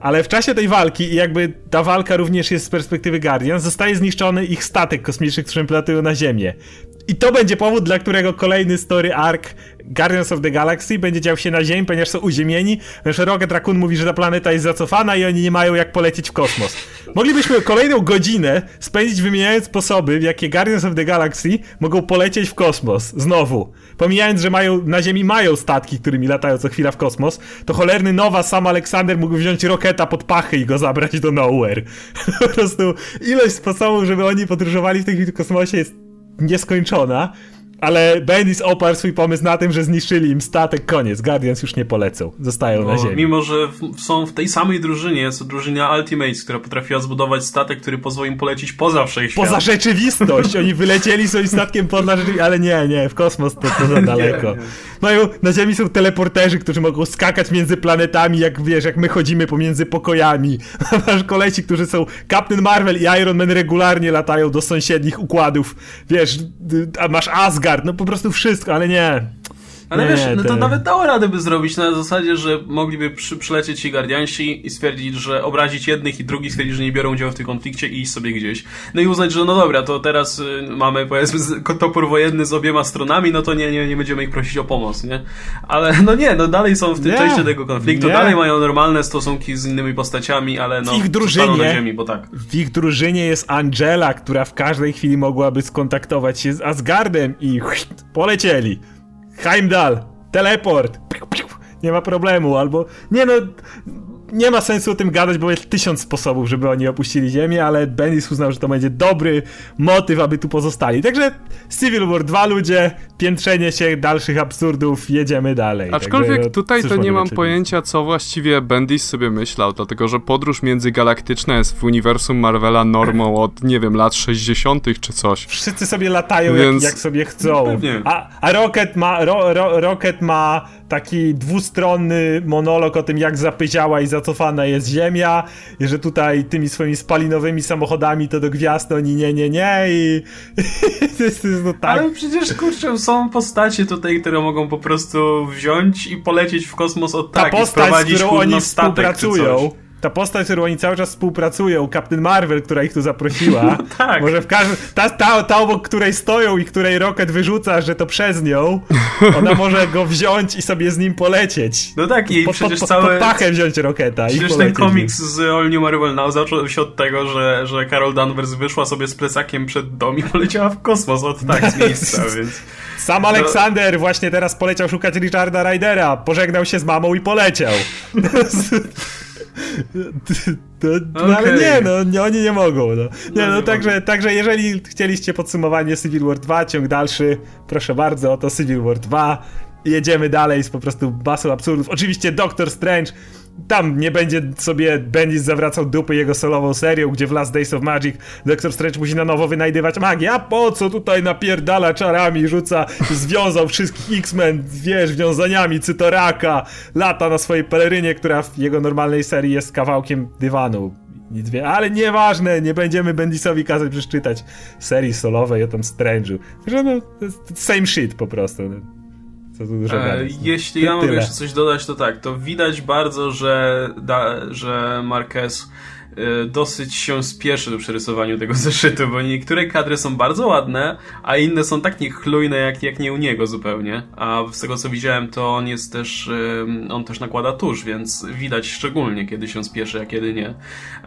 Ale w czasie tej walki, i jakby ta walka również jest z perspektywy Guardians, zostaje zniszczony ich statek kosmiczny, którym przelatują na Ziemię. I to będzie powód, dla którego kolejny story arc Guardians of the Galaxy będzie dział się na Ziemi, ponieważ są uziemieni, ponieważ Rocket Raccoon mówi, że ta planeta jest zacofana i oni nie mają jak polecieć w kosmos. Moglibyśmy kolejną godzinę spędzić wymieniając sposoby, w jakie Guardians of the Galaxy mogą polecieć w kosmos. Znowu. Pomijając, że mają, na Ziemi mają statki, którymi latają co chwila w kosmos, to cholerny nowa Sam Alexander mógł wziąć Roketa pod pachy i go zabrać do Nowhere. po prostu ilość sposobów, żeby oni podróżowali w tym kosmosie jest nieskończona. Ale Bendis oparł swój pomysł na tym, że zniszczyli im statek, koniec. Guardians już nie polecą. Zostają na Bo ziemi. mimo, że w, są w tej samej drużynie, co drużyna Ultimates, która potrafiła zbudować statek, który pozwoli im polecieć poza wszechświat. Poza rzeczywistość. Oni wylecieli swoim statkiem poza rzeczywistość, ale nie, nie, w kosmos to, to za daleko. Mają, na Ziemi są teleporterzy, którzy mogą skakać między planetami, jak wiesz, jak my chodzimy pomiędzy pokojami. Masz kolesi, którzy są Captain Marvel i Iron Man regularnie latają do sąsiednich układów. Wiesz, a masz Asgard, no po prostu wszystko, ale nie. Ale Nie, wiesz, no to nawet dało radę by zrobić na zasadzie, że mogliby przy, przylecieć ci Guardiansi i stwierdzić, że obrazić jednych i drugich, stwierdzić, że nie biorą udziału w tym konflikcie i iść sobie gdzieś. No i uznać, że no dobra, to teraz y, mamy powiedzmy topór wojenny z obiema stronami, no to nie, nie, nie będziemy ich prosić o pomoc, nie? Ale no nie, no dalej są w tym Nie. części tego konfliktu, Nie. dalej mają normalne stosunki z innymi postaciami, ale no W ich drużynie- na ziemi, bo tak. W ich drużynie jest Angela, która w każdej chwili mogłaby skontaktować się z Asgardem i polecieli. Heimdall, teleport. Nie ma problemu, albo... Nie no... Nie ma sensu o tym gadać, bo jest tysiąc sposobów, żeby oni opuścili Ziemię, ale Bendis uznał, że to będzie dobry motyw, aby tu pozostali. Także Civil War 2 ludzie, piętrzenie się dalszych absurdów, jedziemy dalej. Aczkolwiek Także, no, tutaj to nie mam czynić? pojęcia, co właściwie Bendis sobie myślał, dlatego że podróż międzygalaktyczna jest w uniwersum Marvela normą od, nie wiem, lat 60. czy coś. Wszyscy sobie latają Więc- jak, jak sobie chcą. Pewnie. A, a Rocket, ma, ro, ro, Rocket ma taki dwustronny monolog o tym, jak zapyziała i zacofana jest Ziemia, i że tutaj tymi swoimi spalinowymi samochodami to do gwiazd oni nie, nie, nie i to jest, to jest no tak. Ale przecież kurczę, są postacie tutaj, które mogą po prostu wziąć i polecieć w kosmos od Ta tak i postać, z sprowadzić którą oni współpracują. Ta postać, z którą oni cały czas współpracują, Captain Marvel, która ich tu zaprosiła, tak. może w każdym, ta, ta, ta obok której stoją i której Rocket wyrzuca, że to przez nią, ona może go wziąć i sobie z nim polecieć. No tak, i pod, przecież pod, całe... pod pachę wziąć Rocketa i Przecież ten komiks z All New Marvel Now zaczął się od tego, że, że Carol Danvers wyszła sobie z plecakiem przed dom i poleciała w kosmos od tak z miejsca, więc... Sam Aleksander właśnie teraz poleciał szukać Richarda Rydera, pożegnał się z mamą i poleciał. To, no, ale Okej. nie, no nie, oni nie mogą. No. Nie, No, no, nie także, także jeżeli chcieliście podsumowanie Civil War 2, ciąg dalszy, proszę bardzo, oto Civil War 2. Jedziemy dalej z po prostu masą absurdów. Oczywiście Doctor Strange, tam nie będzie sobie Bendis zawracał dupy jego solową serią, gdzie w Last Days of Magic Doctor Strange musi na nowo wynajdywać magię. A po co tutaj napierdala czarami, rzuca, związał wszystkich X-Men, wiesz, wiązaniami cytoraka, lata na swojej pelerynie, która w jego normalnej serii jest kawałkiem dywanu. Nic wie, ale nieważne, nie będziemy Bendisowi kazać przeczytać serii solowej o tym Strange'u. No, same shit po prostu. No. Dużo e, Jeśli ja mogę jeszcze coś dodać, to tak, to widać bardzo, że, da, że Marquez dosyć się spieszy do przerysowaniu tego zeszytu, bo niektóre kadry są bardzo ładne, a inne są tak niechlujne jak, jak nie u niego zupełnie. A z tego co widziałem, to on jest też, on też nakłada tusz, więc widać szczególnie kiedy się spieszy, a kiedy nie,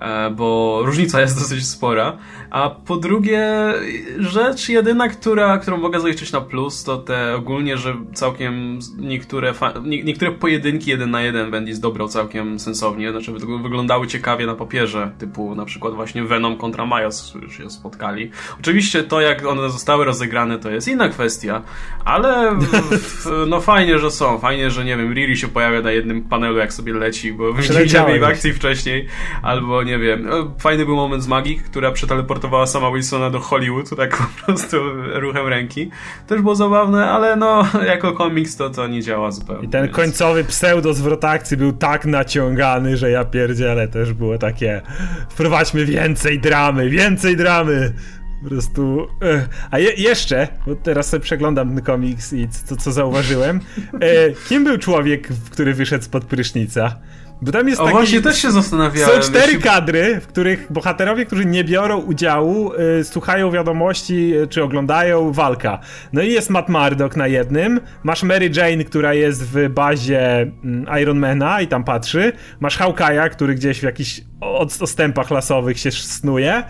e, bo różnica jest dosyć spora. A po drugie, rzecz jedyna, która, którą mogę zaliczyć na plus, to te ogólnie, że całkiem niektóre, niektóre pojedynki jeden na jeden Bendis dobrał całkiem sensownie, znaczy wyglądały ciekawie na papierze, typu na przykład właśnie Venom kontra Miles już się spotkali. Oczywiście to, jak one zostały rozegrane, to jest inna kwestia, ale no fajnie, że są. Fajnie, że nie wiem, Riri się pojawia na jednym panelu, jak sobie leci, bo widzieliśmy jej w akcji wcześniej, albo nie wiem. No, fajny był moment z Magii, która przeteleportowała sama Wilsona do Hollywood, tak po prostu ruchem ręki. Też było zabawne, ale no, jako komiks to to nie działa zupełnie. I ten więc... końcowy pseudo zwrot akcji był tak naciągany, że ja pierdzielę, też było takie wprowadźmy więcej dramy, więcej dramy. Po prostu. E, a je, jeszcze, bo teraz sobie przeglądam komiks i to, co zauważyłem. E, kim był człowiek, który wyszedł spod prysznica? Bo tam jest o, taki, właśnie też się zastanawiałem. Są cztery kadry, w których bohaterowie, którzy nie biorą udziału, y, słuchają wiadomości, y, czy oglądają walka. No i jest Matt Murdock na jednym, masz Mary Jane, która jest w bazie y, Ironmana i tam patrzy, masz Hawkeye'a, który gdzieś w jakichś odstępach lasowych się snuje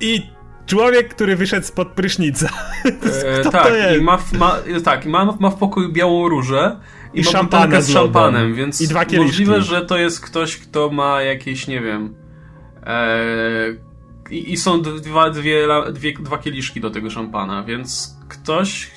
i człowiek, który wyszedł spod prysznica. E, tak, i ma, w, ma, tak, ma, ma w pokoju białą różę i, z szampanem, więc I dwa możliwe, że to jest ktoś, kto ma jakieś, nie wiem... E, i, i, są dwa, dwie, dwie, dwa kieliszki do tego szampana, więc ktoś,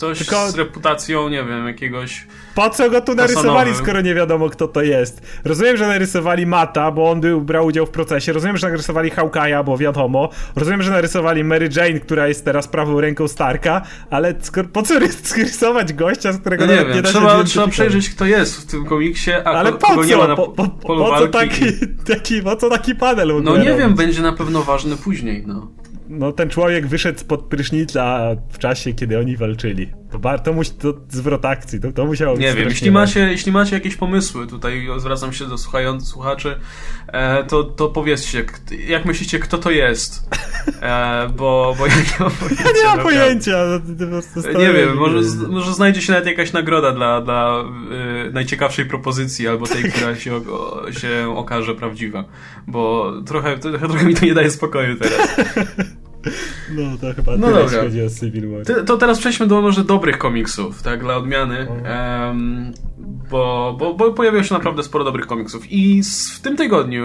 ktoś Tylko... z reputacją, nie wiem, jakiegoś po co go tu narysowali, skoro nie wiadomo kto to jest? Rozumiem, że narysowali Mata, bo on był, brał udział w procesie. Rozumiem, że narysowali Hawkeye'a, bo wiadomo. Rozumiem, że narysowali Mary Jane, która jest teraz prawą ręką Starka, ale skoro, po co rysować gościa, z którego no nie, wiem, nie da trzeba, trzeba przejrzeć kto jest w tym komiksie, a ale po co? nie ma na po, po, po co taki, taki, po co taki panel? No nie wiem, będzie na pewno ważny później, no no ten człowiek wyszedł spod prysznica w czasie, kiedy oni walczyli. To, to, musi, to zwrot akcji, to, to musiało być Nie wiem, jeśli macie, jeśli macie jakieś pomysły, tutaj zwracam się do słuchających słuchaczy, e, to, to powiedzcie, jak myślicie, kto to jest? E, bo, bo ja nie mam pojęcia. Ja nie mam pojęcia. nie wiem, może, może znajdzie się nawet jakaś nagroda dla, dla y, najciekawszej propozycji, albo tej, która się, o, się okaże prawdziwa. Bo trochę, trochę, trochę mi to nie daje spokoju teraz. No to chyba no tyle, dobra. chodzi o Civil War. To, to, teraz przejdźmy do może dobrych komiksów, tak, dla odmiany. Um, bo, bo, bo pojawiło się naprawdę sporo dobrych komiksów. I w tym tygodniu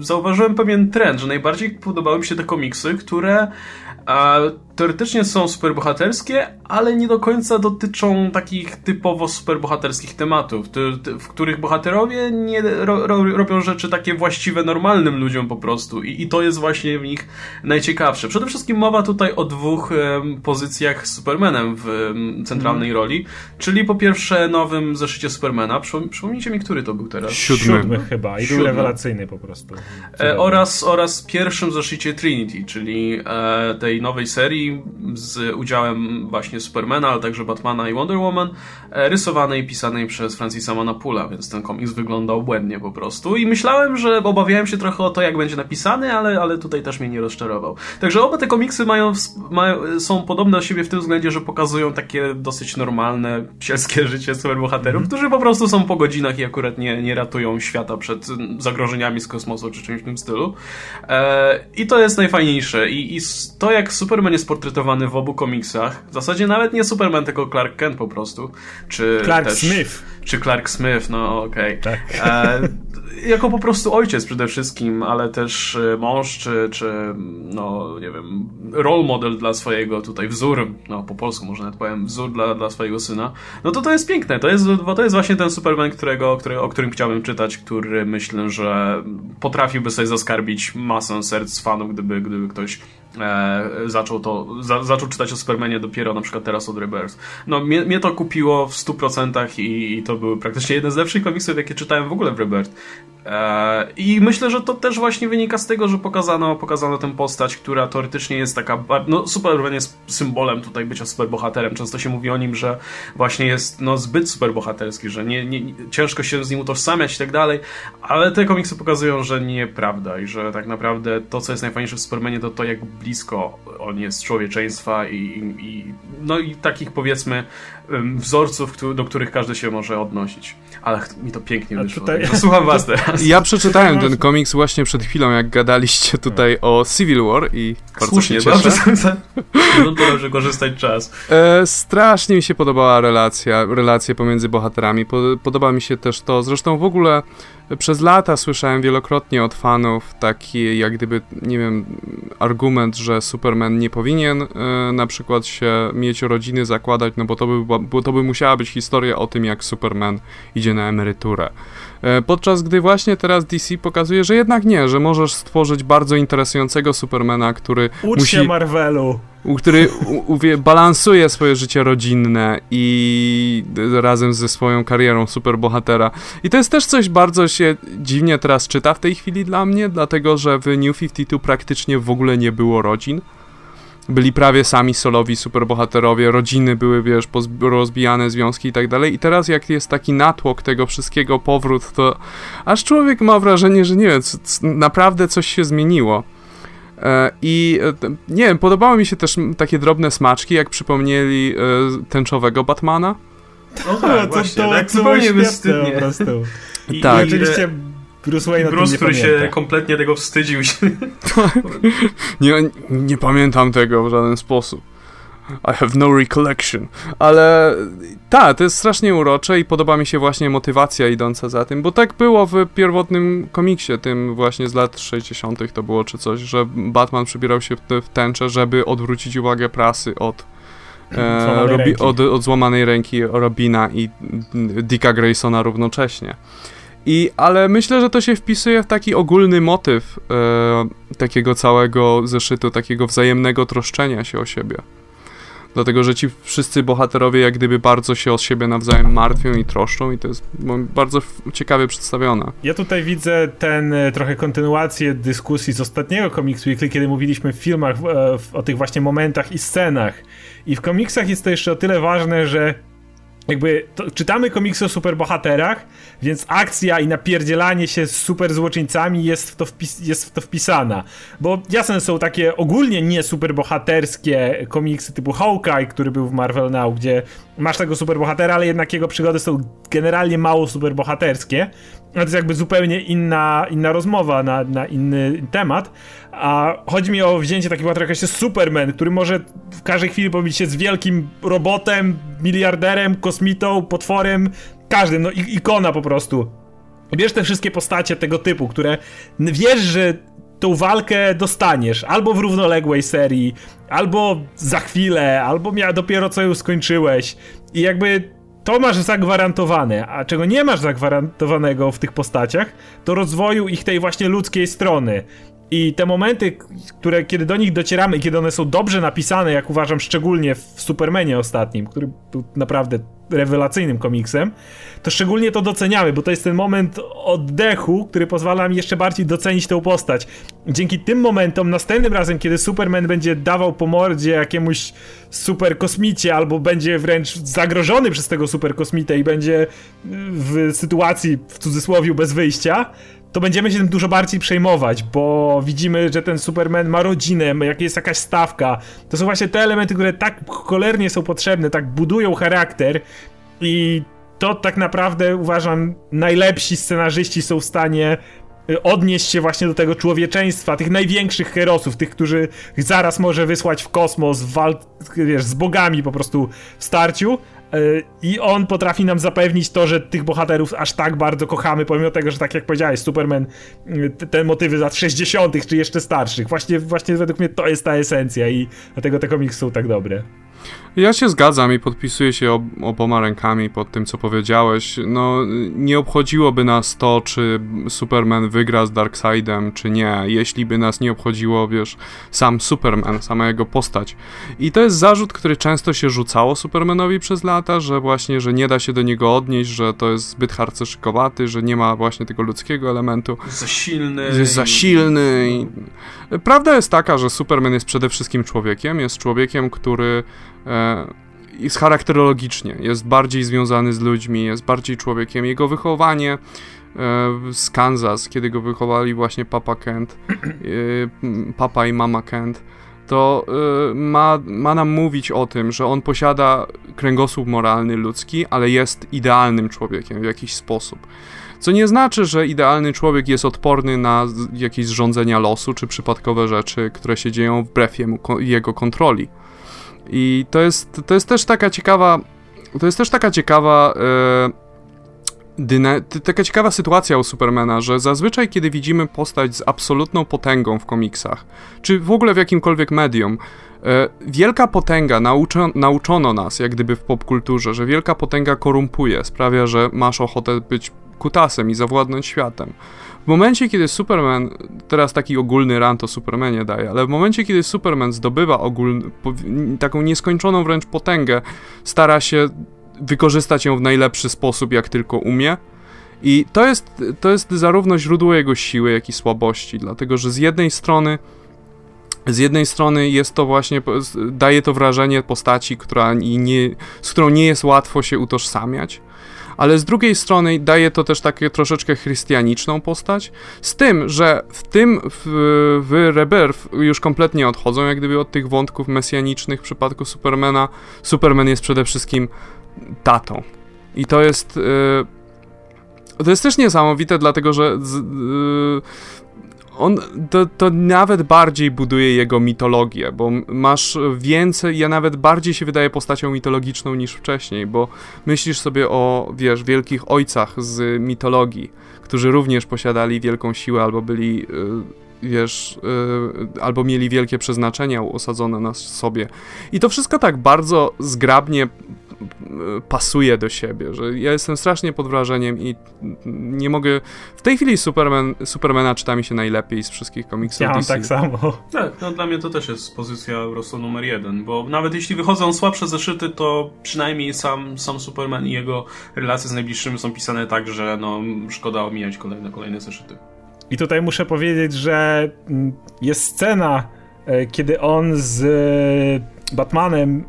zauważyłem pewien trend, że najbardziej podobały mi się te komiksy, które a teoretycznie są superbohaterskie, ale nie do końca dotyczą takich typowo superbohaterskich tematów, w których bohaterowie nie ro, ro, robią rzeczy takie właściwe normalnym ludziom po prostu I, i to jest właśnie w nich najciekawsze. Przede wszystkim mowa tutaj o dwóch um, pozycjach z Supermanem w um, centralnej mm. roli, czyli po pierwsze nowym zeszycie Supermana, przypomnijcie mi, który to był teraz? Siódmy, Siódmy chyba i Siódmy. był rewelacyjny po prostu. E, oraz, oraz pierwszym zeszycie Trinity, czyli e, tej nowej serii z udziałem właśnie Supermana, ale także Batmana i Wonder Woman, e, rysowanej i pisanej przez Francisa Manapula, więc ten komiks wyglądał błędnie po prostu i myślałem, że obawiałem się trochę o to, jak będzie napisany, ale, ale tutaj też mnie nie rozczarował. Także oba te komiksy mają, mają, są podobne do siebie w tym względzie, że pokazują takie dosyć normalne, sielskie życie superbohaterów, mm. którzy po prostu są po godzinach i akurat nie, nie ratują świata przed zagrożeniami z kosmosu czy czymś w tym stylu. E, I to jest najfajniejsze. I, I to, jak Superman jest portretowany w obu komiksach. W zasadzie nawet nie Superman, tylko Clark Kent po prostu. Czy Clark też, Smith. Czy Clark Smith, no okej. Okay. Tak. E, jako po prostu ojciec przede wszystkim, ale też e, mąż, czy, czy no nie wiem, role model dla swojego tutaj wzór, no po polsku może nawet powiem, wzór dla, dla swojego syna. No to to jest piękne. To jest, to jest właśnie ten Superman, którego, który, o którym chciałbym czytać, który myślę, że potrafiłby sobie zaskarbić masę serc fanów, gdyby, gdyby ktoś e, zaczął to, za, zaczął czytać o Supermanie dopiero na przykład teraz od Rebirth. No mnie, mnie to kupiło w 100% i, i to to były praktycznie jedne z lepszych komiksów, jakie czytałem w ogóle w Rebirth. E, I myślę, że to też właśnie wynika z tego, że pokazano, pokazano tę postać, która teoretycznie jest taka. No, Superman jest symbolem tutaj bycia superbohaterem. Często się mówi o nim, że właśnie jest no, zbyt superbohaterski, że nie, nie, ciężko się z nim utożsamiać i tak dalej, ale te komiksy pokazują, że nieprawda i że tak naprawdę to, co jest najfajniejsze w Supermanie, to to, jak blisko on jest człowieczeństwa i, i, i no i takich powiedzmy wzorców, do których każdy się może odnosić. Ale mi to pięknie wyszło. Tutaj... Słucham was teraz. Ja przeczytałem ten komiks właśnie przed chwilą, jak gadaliście tutaj o Civil War i bardzo Słusznie, się dobrze, dobrze korzystać czas. E, strasznie mi się podobała relacja, relacje pomiędzy bohaterami. Podoba mi się też to, zresztą w ogóle przez lata słyszałem wielokrotnie od fanów taki, jak gdyby, nie wiem, argument, że Superman nie powinien y, na przykład się mieć rodziny, zakładać, no bo to by, bo to by musiała być historia o tym, jak Superman idzie na emeryturę. E, podczas gdy właśnie teraz DC pokazuje, że jednak nie, że możesz stworzyć bardzo interesującego Supermana, który Ucz musi... się Marvelu! który u, balansuje swoje życie rodzinne i razem ze swoją karierą superbohatera. I to jest też coś bardzo się dziwnie teraz czyta w tej chwili dla mnie, dlatego że w New 52 praktycznie w ogóle nie było rodzin byli prawie sami solowi superbohaterowie, rodziny były, wiesz, rozbijane związki i tak dalej. I teraz jak jest taki natłok tego wszystkiego, powrót, to aż człowiek ma wrażenie, że nie wiem, naprawdę coś się zmieniło. E, I e, nie wiem, podobały mi się też takie drobne smaczki, jak przypomnieli e, tęczowego Batmana. No tak, to, właśnie, to, tak zupełnie prostu. I, tak. I oczywiście Bruce Wayne Bruce, nie który pamięta. się kompletnie tego wstydził. nie, nie pamiętam tego w żaden sposób. I have no recollection. Ale tak, to jest strasznie urocze i podoba mi się właśnie motywacja idąca za tym, bo tak było w pierwotnym komiksie, tym właśnie z lat 60. to było czy coś, że Batman przybierał się w tęczę, żeby odwrócić uwagę prasy od e, Robi, od, od złamanej ręki Robina i Dicka Graysona równocześnie. I, ale myślę, że to się wpisuje w taki ogólny motyw e, takiego całego zeszytu, takiego wzajemnego troszczenia się o siebie. Dlatego, że ci wszyscy bohaterowie jak gdyby bardzo się o siebie nawzajem martwią i troszczą i to jest bardzo ciekawie przedstawione. Ja tutaj widzę ten e, trochę kontynuację dyskusji z ostatniego Comics Weekly, kiedy mówiliśmy w filmach e, o tych właśnie momentach i scenach. I w komiksach jest to jeszcze o tyle ważne, że jakby to, czytamy komiksy o superbohaterach, więc akcja i napierdzielanie się z super złoczyńcami jest w to, wpis, jest w to wpisana. Bo jasne są takie ogólnie nie superbohaterskie komiksy typu Hawkeye, który był w Marvel Now, gdzie masz tego superbohatera, ale jednak jego przygody są generalnie mało superbohaterskie. To jest jakby zupełnie inna, inna rozmowa na, na inny temat. A chodzi mi o wzięcie takiego bohatera jak się Superman, który może w każdej chwili pobić się z wielkim robotem, miliarderem, kosmitą, potworem, każdym, no ikona po prostu. Bierz te wszystkie postacie tego typu, które wiesz, że tą walkę dostaniesz albo w równoległej serii, albo za chwilę, albo dopiero co ją skończyłeś. I jakby to masz zagwarantowane, a czego nie masz zagwarantowanego w tych postaciach, to rozwoju ich tej właśnie ludzkiej strony. I te momenty, które kiedy do nich docieramy i kiedy one są dobrze napisane, jak uważam szczególnie w Supermanie ostatnim, który był naprawdę rewelacyjnym komiksem, to szczególnie to doceniamy, bo to jest ten moment oddechu, który pozwala mi jeszcze bardziej docenić tę postać. Dzięki tym momentom, następnym razem, kiedy Superman będzie dawał po mordzie jakiemuś super kosmicie, albo będzie wręcz zagrożony przez tego super kosmitę i będzie w sytuacji, w cudzysłowie, bez wyjścia, to będziemy się tym dużo bardziej przejmować, bo widzimy, że ten Superman ma rodzinę, jak jest jakaś stawka. To są właśnie te elementy, które tak cholernie są potrzebne, tak budują charakter i to tak naprawdę uważam najlepsi scenarzyści są w stanie y, odnieść się właśnie do tego człowieczeństwa, tych największych herosów, tych, którzy zaraz może wysłać w kosmos, w wal- wiesz, z bogami po prostu w starciu, i on potrafi nam zapewnić to, że tych bohaterów aż tak bardzo kochamy, pomimo tego, że tak jak powiedziałeś, Superman, te, te motywy z lat 60., czy jeszcze starszych. Właśnie, właśnie według mnie to jest ta esencja i dlatego te komiksy są tak dobre. Ja się zgadzam i podpisuję się ob oboma rękami pod tym, co powiedziałeś. No, nie obchodziłoby nas to, czy Superman wygra z Darkseidem, czy nie, jeśli by nas nie obchodziło, wiesz, sam Superman, sama jego postać. I to jest zarzut, który często się rzucało Supermanowi przez lata, że właśnie, że nie da się do niego odnieść, że to jest zbyt harceszykowaty, że nie ma właśnie tego ludzkiego elementu. Za silny. Jest za silny. I... Prawda jest taka, że Superman jest przede wszystkim człowiekiem, jest człowiekiem, który jest charakterologicznie, jest bardziej związany z ludźmi, jest bardziej człowiekiem. Jego wychowanie e, z Kansas, kiedy go wychowali właśnie papa Kent, e, papa i mama Kent, to ma, ma nam mówić o tym, że on posiada kręgosłup moralny ludzki, ale jest idealnym człowiekiem w jakiś sposób. Co nie znaczy, że idealny człowiek jest odporny na jakieś zrządzenia losu czy przypadkowe rzeczy, które się dzieją wbrew jemu, jego kontroli. I to jest, to jest też taka ciekawa. To jest też taka ciekawa. E, dyne, taka ciekawa sytuacja u Supermana, że zazwyczaj, kiedy widzimy postać z absolutną potęgą w komiksach, czy w ogóle w jakimkolwiek medium, e, wielka potęga nauczo, nauczono nas, jak gdyby w popkulturze, że wielka potęga korumpuje, sprawia, że masz ochotę być kutasem i zawładnąć światem. W momencie, kiedy Superman, teraz taki ogólny rant o Supermanie daje, ale w momencie, kiedy Superman zdobywa ogólny, taką nieskończoną wręcz potęgę, stara się wykorzystać ją w najlepszy sposób, jak tylko umie. I to jest, to jest zarówno źródło jego siły, jak i słabości, dlatego że z jednej strony z jednej strony jest to właśnie, daje to wrażenie postaci, która nie, z którą nie jest łatwo się utożsamiać, ale z drugiej strony daje to też takie troszeczkę chrystianiczną postać, z tym, że w tym, w, w Rebirth już kompletnie odchodzą jak gdyby od tych wątków mesjanicznych w przypadku Supermana. Superman jest przede wszystkim tatą. I to jest... Yy, to jest też niesamowite, dlatego że z, yy, on to, to nawet bardziej buduje jego mitologię, bo masz więcej, ja nawet bardziej się wydaje postacią mitologiczną niż wcześniej, bo myślisz sobie o, wiesz, wielkich ojcach z mitologii, którzy również posiadali wielką siłę albo byli, y, wiesz, y, albo mieli wielkie przeznaczenia osadzone na sobie. I to wszystko tak bardzo zgrabnie pasuje do siebie, że ja jestem strasznie pod wrażeniem i nie mogę... W tej chwili Superman, Supermana czyta mi się najlepiej z wszystkich komiksów Ja mam DC. tak samo. Tak, no dla mnie to też jest pozycja po prostu numer jeden, bo nawet jeśli wychodzą słabsze zeszyty, to przynajmniej sam, sam Superman i jego relacje z najbliższymi są pisane tak, że no szkoda omijać kolejne, kolejne zeszyty. I tutaj muszę powiedzieć, że mm, jest scena, e, kiedy on z Batmanem y,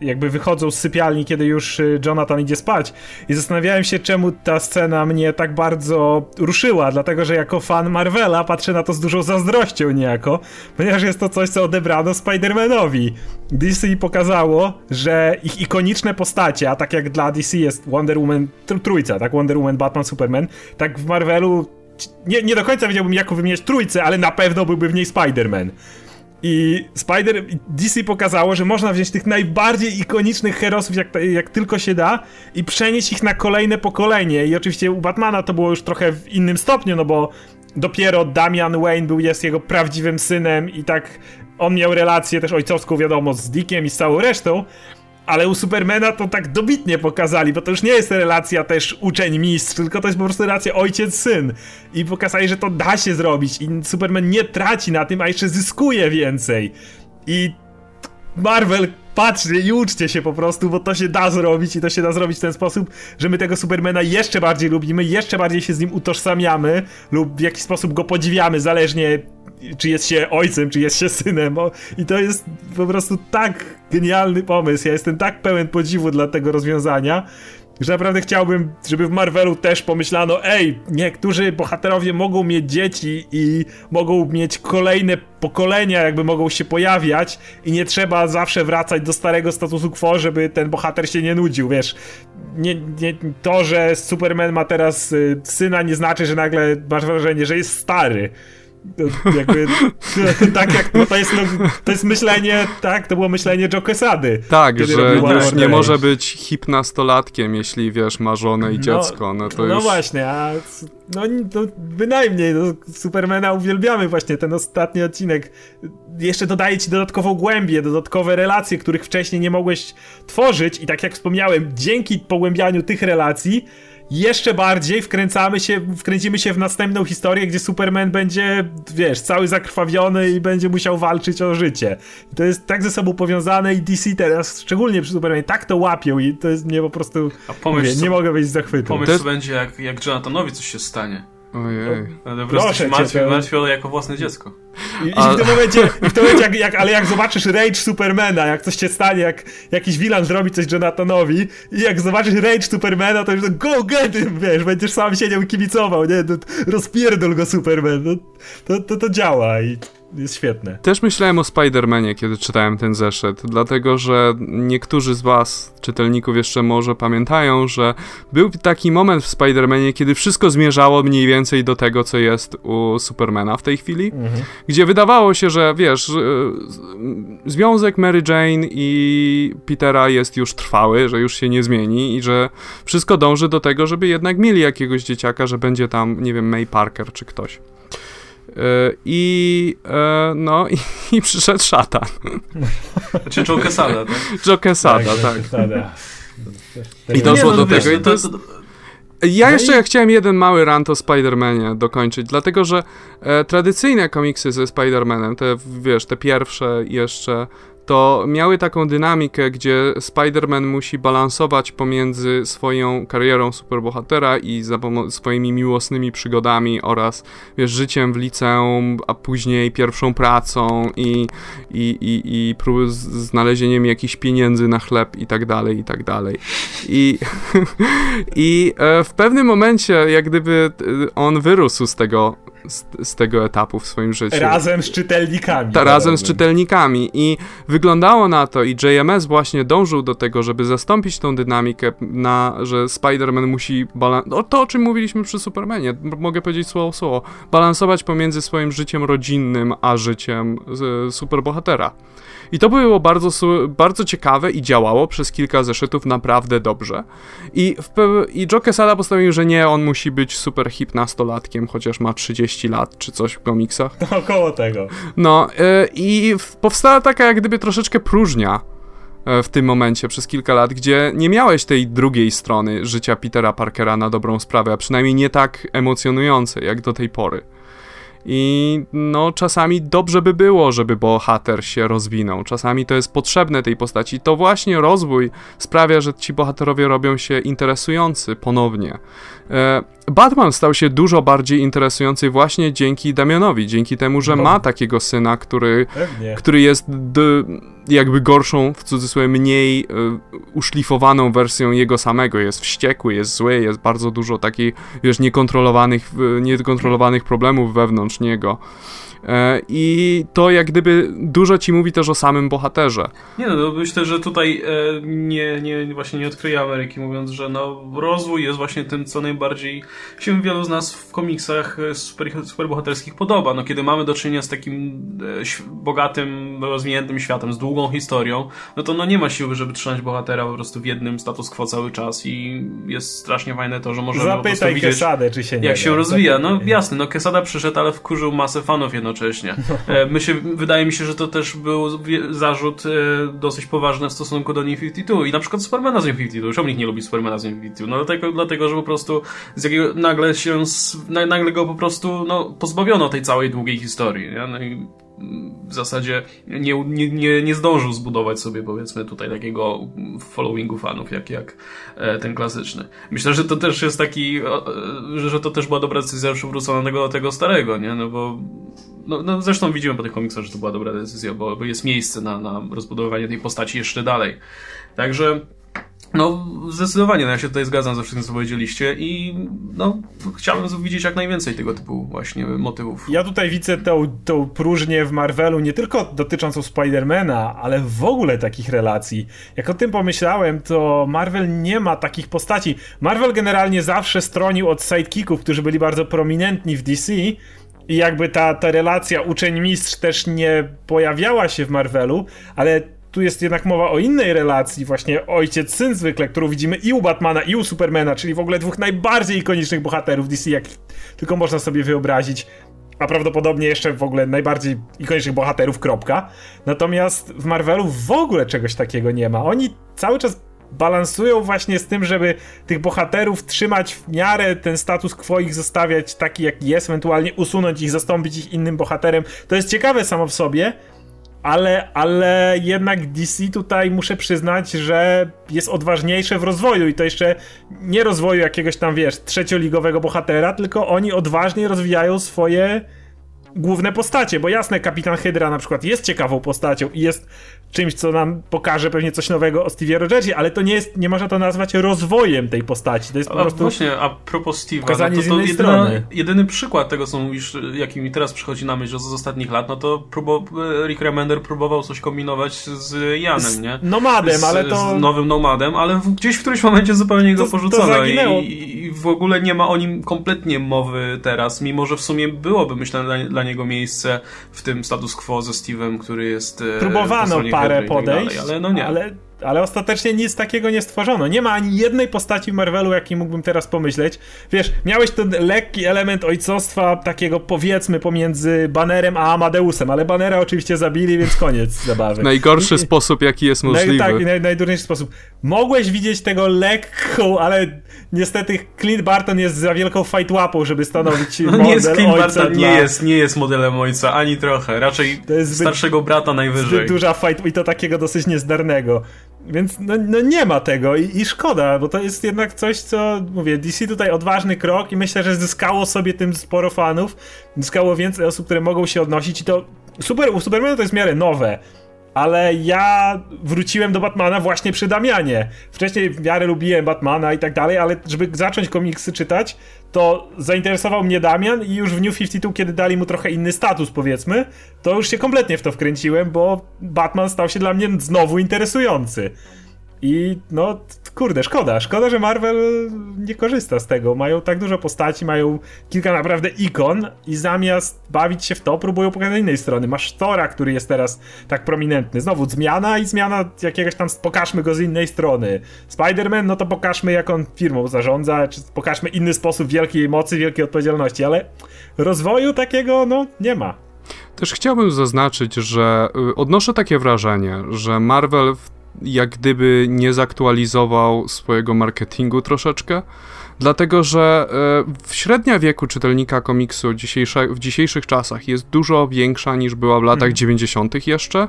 jakby wychodzą z sypialni, kiedy już y, Jonathan idzie spać. I zastanawiałem się, czemu ta scena mnie tak bardzo ruszyła, dlatego że jako fan Marvela patrzę na to z dużą zazdrością niejako, ponieważ jest to coś, co odebrano Spider-Manowi. DC pokazało, że ich ikoniczne postacie, a tak jak dla DC jest Wonder Woman trójca, tak Wonder Woman, Batman, Superman, tak w Marvelu nie, nie do końca wiedziałbym, jak wymieniać trójcę, ale na pewno byłby w niej Spider-Man. I Spider DC pokazało, że można wziąć tych najbardziej ikonicznych herosów, jak, jak tylko się da, i przenieść ich na kolejne pokolenie. I oczywiście u Batmana to było już trochę w innym stopniu, no bo dopiero Damian Wayne był jest jego prawdziwym synem i tak on miał relację też ojcowską, wiadomo, z Dickiem i z całą resztą, ale u Supermana to tak dobitnie pokazali, bo to już nie jest relacja też uczeń-mistrz, tylko to jest po prostu relacja ojciec-syn. I pokazali, że to da się zrobić i Superman nie traci na tym, a jeszcze zyskuje więcej. I Marvel patrzcie i uczcie się po prostu, bo to się da zrobić i to się da zrobić w ten sposób, że my tego Supermana jeszcze bardziej lubimy, jeszcze bardziej się z nim utożsamiamy lub w jakiś sposób go podziwiamy, zależnie czy jest się ojcem, czy jest się synem. I to jest po prostu tak genialny pomysł. Ja jestem tak pełen podziwu dla tego rozwiązania, że naprawdę chciałbym, żeby w Marvelu też pomyślano, ej, niektórzy bohaterowie mogą mieć dzieci i mogą mieć kolejne pokolenia, jakby mogą się pojawiać i nie trzeba zawsze wracać do starego statusu quo, żeby ten bohater się nie nudził, wiesz. Nie, nie, to, że Superman ma teraz y, syna nie znaczy, że nagle masz wrażenie, że jest stary jakby, tak jak, no to jest, no, to jest myślenie, tak, to było myślenie Joe Quesady. Tak, że już nie może być hipnastolatkiem, jeśli wiesz, ma żonę i no, dziecko, no to no już... właśnie, a no, no bynajmniej, no, Supermana uwielbiamy właśnie, ten ostatni odcinek jeszcze dodaje ci dodatkową głębię, dodatkowe relacje, których wcześniej nie mogłeś tworzyć i tak jak wspomniałem, dzięki pogłębianiu tych relacji jeszcze bardziej wkręcamy się, wkręcimy się w następną historię, gdzie Superman będzie, wiesz, cały zakrwawiony i będzie musiał walczyć o życie. I to jest tak ze sobą powiązane i DC teraz, szczególnie przy Supermanie, tak to łapią i to jest mnie po prostu, A pomyśl, mówię, nie mogę być zachwytu. Pomyśl, jest... co będzie, jak, jak Jonathanowi coś się stanie. Ojej. Po prostu się martwi, martwi jako własne dziecko. I, A... i w tym momencie, w tym momencie jak, jak, ale jak zobaczysz Rage Supermana, jak coś się stanie, jak jakiś villain zrobi coś Jonathanowi i jak zobaczysz Rage Supermana, to już to go get him, wiesz, będziesz sam siedział kibicował, nie? Rozpierdol go Superman. No, to, to, to działa i jest świetne. Też myślałem o Spider-Manie, kiedy czytałem ten zeszyt, dlatego że niektórzy z was, czytelników, jeszcze może pamiętają, że był taki moment w Spider-Manie, kiedy wszystko zmierzało mniej więcej do tego, co jest u Supermana w tej chwili, mhm. gdzie wydawało się, że wiesz, związek Mary Jane i Petera jest już trwały, że już się nie zmieni i że wszystko dąży do tego, żeby jednak mieli jakiegoś dzieciaka, że będzie tam, nie wiem, May Parker czy ktoś. E, I e, no i, i przyszedł szatan. Czy Joe Quesada, tak? Joe Quesada, tak. tak. I doszło no, do tego. I to jest... Ja no jeszcze i... chciałem jeden mały rant o Spider-Manie dokończyć, dlatego że e, tradycyjne komiksy ze Spider-Manem, te wiesz, te pierwsze jeszcze to miały taką dynamikę, gdzie Spider-Man musi balansować pomiędzy swoją karierą superbohatera i swoimi miłosnymi przygodami oraz wiesz, życiem w liceum, a później pierwszą pracą i, i, i, i prób znalezieniem jakichś pieniędzy na chleb i tak dalej, i tak dalej. I, i e, w pewnym momencie, jak gdyby on wyrósł z tego z, z, tego etapu w swoim życiu. Razem z czytelnikami. Ta, razem z czytelnikami i wyglądało na to i JMS właśnie dążył do tego, żeby zastąpić tą dynamikę na, że Spider-Man musi balansować, no, to o czym mówiliśmy przy Supermanie, mogę powiedzieć słowo słowo, balansować pomiędzy swoim życiem rodzinnym, a życiem superbohatera. I to było bardzo, bardzo ciekawe i działało przez kilka zeszytów naprawdę dobrze. I, w, i Joe Quesada postanowił, że nie, on musi być super hip nastolatkiem, chociaż ma 30 lat czy coś w komiksach. No, około tego. No yy, i powstała taka jak gdyby troszeczkę próżnia e, w tym momencie przez kilka lat, gdzie nie miałeś tej drugiej strony życia Petera Parkera na dobrą sprawę, a przynajmniej nie tak emocjonującej jak do tej pory. I no, czasami dobrze by było, żeby bohater się rozwinął. Czasami to jest potrzebne tej postaci. To właśnie rozwój sprawia, że ci bohaterowie robią się interesujący ponownie. E, Batman stał się dużo bardziej interesujący właśnie dzięki Damianowi, dzięki temu, że no. ma takiego syna, który, który jest jakby gorszą, w cudzysłowie, mniej y, uszlifowaną wersją jego samego. Jest wściekły, jest zły, jest bardzo dużo takich, wiesz, niekontrolowanych, niekontrolowanych problemów wewnątrz niego. E, I to jak gdyby dużo ci mówi też o samym bohaterze. Nie no, myślę, że tutaj e, nie, nie, właśnie nie odkryję Ameryki, mówiąc, że no, rozwój jest właśnie tym, co najbardziej się wielu z nas w komiksach e, super, superbohaterskich podoba. No, kiedy mamy do czynienia z takim bogatym, rozwiniętym światem, z długą historią, no to no, nie ma siły, żeby trzymać bohatera po prostu w jednym status quo cały czas i jest strasznie fajne to, że możemy Zapytaj po prostu widzieć, Kesadę, czy się nie jak się rozwija. No jasne, no Kesada przyszedł, ale wkurzył masę fanów jednocześnie jednocześnie. E, my się, wydaje mi się, że to też był zarzut e, dosyć poważny w stosunku do New 52 i na przykład Supermana z New 52. Czemu nikt nie lubi Supermana z New 52? No dlatego, dlatego że po prostu z jakiego nagle się, nagle go po prostu no, pozbawiono tej całej długiej historii. Nie? No i w zasadzie nie, nie, nie, nie zdążył zbudować sobie powiedzmy tutaj takiego followingu fanów jak, jak e, ten klasyczny. Myślę, że to też jest taki, że to też była dobra decyzja przywróconego do tego starego, nie? No bo no, no zresztą widzimy po tych komiksach, że to była dobra decyzja, bo, bo jest miejsce na, na rozbudowanie tej postaci jeszcze dalej. Także no, zdecydowanie, no ja się tutaj zgadzam ze wszystkim, co powiedzieliście i no, chciałbym widzieć jak najwięcej tego typu właśnie motywów. Ja tutaj widzę tą, tą próżnię w Marvelu nie tylko dotyczącą Spidermana, ale w ogóle takich relacji. Jak o tym pomyślałem, to Marvel nie ma takich postaci. Marvel generalnie zawsze stronił od sidekicków, którzy byli bardzo prominentni w DC, i jakby ta, ta relacja uczeń-mistrz też nie pojawiała się w Marvelu, ale tu jest jednak mowa o innej relacji, właśnie ojciec-syn zwykle, którą widzimy i u Batmana, i u Supermana, czyli w ogóle dwóch najbardziej ikonicznych bohaterów DC, jak tylko można sobie wyobrazić a prawdopodobnie jeszcze w ogóle najbardziej ikonicznych bohaterów, kropka. Natomiast w Marvelu w ogóle czegoś takiego nie ma. Oni cały czas balansują właśnie z tym, żeby tych bohaterów trzymać w miarę ten status quo ich zostawiać taki jaki jest, ewentualnie usunąć ich, zastąpić ich innym bohaterem. To jest ciekawe samo w sobie, ale, ale jednak DC tutaj muszę przyznać, że jest odważniejsze w rozwoju i to jeszcze nie rozwoju jakiegoś tam, wiesz, trzecioligowego bohatera, tylko oni odważnie rozwijają swoje główne postacie, bo jasne, Kapitan Hydra na przykład jest ciekawą postacią i jest czymś, co nam pokaże pewnie coś nowego o Stevie Rogersie, ale to nie jest, nie można to nazwać rozwojem tej postaci. To jest po a prostu. Właśnie, a propos Steve'a, pokazanie no z to, innej jedyna, strony. jedyny przykład tego, co mówisz, jaki mi teraz przychodzi na myśl z ostatnich lat, no to próbo, Rick Remender próbował coś kombinować z Janem, nie? Nomadem, z, ale to. Z nowym Nomadem, ale gdzieś w którymś momencie zupełnie go porzucono i, i w ogóle nie ma o nim kompletnie mowy teraz, mimo że w sumie byłoby, myślę, dla, dla niego miejsce w tym status quo ze Steve'em, który jest e, Próbowano stronie parę i tak dalej, podejść, ale no nie. Ale, ale ostatecznie nic takiego nie stworzono. Nie ma ani jednej postaci w Marvelu, jakiej mógłbym teraz pomyśleć. Wiesz, miałeś ten lekki element ojcostwa, takiego powiedzmy pomiędzy Bannerem a Amadeusem, ale Bannera oczywiście zabili, więc koniec zabawy. W najgorszy I- sposób, jaki jest Naj, możliwy. tak, naj, najdurniejszy sposób. Mogłeś widzieć tego lekką, ale niestety Clint Barton jest za wielką fight łapą, żeby stanowić No model nie jest Clint ojca Barton, dla... nie jest, nie jest modelem ojca, ani trochę. Raczej starszego brata najwyżej. Duża fight i to takiego dosyć niezdarnego. Więc no, no nie ma tego i, i szkoda, bo to jest jednak coś, co mówię, DC tutaj odważny krok i myślę, że zyskało sobie tym sporo fanów, zyskało więcej osób, które mogą się odnosić i to super, u Supermana to jest w miarę nowe. Ale ja wróciłem do Batmana właśnie przy Damianie. Wcześniej w miarę lubiłem Batmana i tak dalej, ale żeby zacząć komiksy czytać, to zainteresował mnie Damian i już w New 52, kiedy dali mu trochę inny status, powiedzmy, to już się kompletnie w to wkręciłem, bo Batman stał się dla mnie znowu interesujący. I no, kurde, szkoda. Szkoda, że Marvel nie korzysta z tego. Mają tak dużo postaci, mają kilka naprawdę ikon i zamiast bawić się w to, próbują pokazać innej strony. Masz Thora, który jest teraz tak prominentny. Znowu zmiana i zmiana jakiegoś tam, pokażmy go z innej strony. Spider-Man, no to pokażmy jak on firmą zarządza, czy pokażmy inny sposób wielkiej mocy, wielkiej odpowiedzialności, ale rozwoju takiego, no, nie ma. Też chciałbym zaznaczyć, że y, odnoszę takie wrażenie, że Marvel w- jak gdyby nie zaktualizował swojego marketingu troszeczkę, dlatego że y, w średnia wieku czytelnika komiksu dzisiejsze, w dzisiejszych czasach jest dużo większa niż była w latach 90. jeszcze.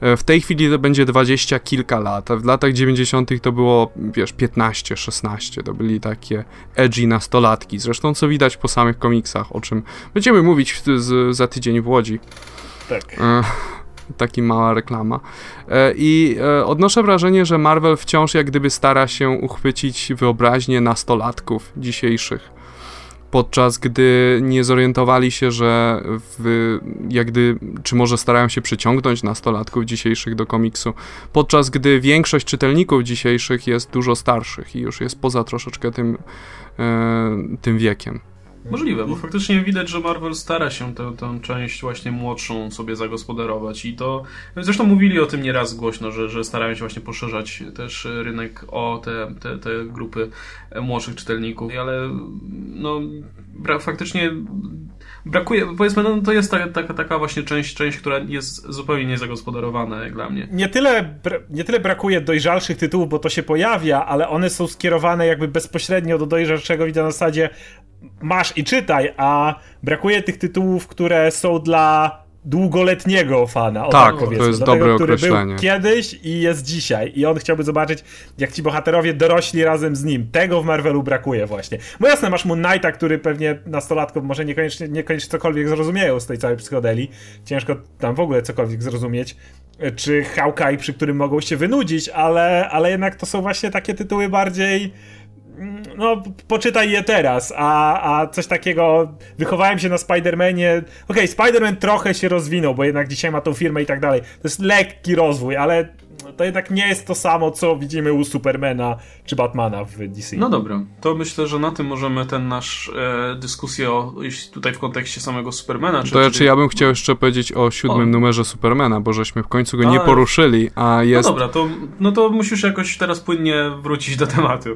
E, W tej chwili to będzie dwadzieścia kilka lat, a w latach 90. to było, wiesz, 15, 16. To byli takie edgy nastolatki. Zresztą co widać po samych komiksach, o czym będziemy mówić z, za tydzień w Łodzi. Tak. Taki mała reklama. E, I e, odnoszę wrażenie, że Marvel wciąż jak gdyby stara się uchwycić wyobraźnię nastolatków dzisiejszych. Podczas gdy nie zorientowali się, że w, jak gdy, czy może starają się przyciągnąć nastolatków dzisiejszych do komiksu, podczas gdy większość czytelników dzisiejszych jest dużo starszych i już jest poza troszeczkę tym, e, tym wiekiem. Możliwe, bo faktycznie widać, że Marvel stara się tę, tę część właśnie młodszą sobie zagospodarować i to... Zresztą mówili o tym nieraz głośno, że, że starają się właśnie poszerzać też rynek o te, te, te grupy młodszych czytelników, ale no bra, faktycznie brakuje, powiedzmy, no to jest taka, taka, taka właśnie część, część, która jest zupełnie niezagospodarowana jak dla mnie. nie tyle, nie tyle brakuje dojrzalszych tytułów, bo to się pojawia, ale one są skierowane jakby bezpośrednio do dojrzalszego widza na zasadzie masz i czytaj, a brakuje tych tytułów, które są dla długoletniego fana. Tak, to jest tego, dobre który określenie. był kiedyś i jest dzisiaj. I on chciałby zobaczyć, jak ci bohaterowie dorośli razem z nim. Tego w Marvelu brakuje właśnie. Bo jasne, masz Moon Knighta, który pewnie nastolatków może niekoniecznie, niekoniecznie cokolwiek zrozumieją z tej całej psychodeli. Ciężko tam w ogóle cokolwiek zrozumieć. Czy Hawkeye, przy którym mogą się wynudzić, ale, ale jednak to są właśnie takie tytuły bardziej no, poczytaj je teraz, a, a coś takiego, wychowałem się na Spider-Manie, okej, Spider-Man trochę się rozwinął, bo jednak dzisiaj ma tą firmę i tak dalej, to jest lekki rozwój, ale to jednak nie jest to samo, co widzimy u Supermana czy Batmana w DC. No dobra, to myślę, że na tym możemy ten nasz e, dyskusję o, jeśli tutaj w kontekście samego Supermana. Czy, to znaczy, ja bym chciał jeszcze powiedzieć o siódmym o. numerze Supermana, bo żeśmy w końcu go nie poruszyli, a jest... No dobra, to, no to musisz jakoś teraz płynnie wrócić do tematu.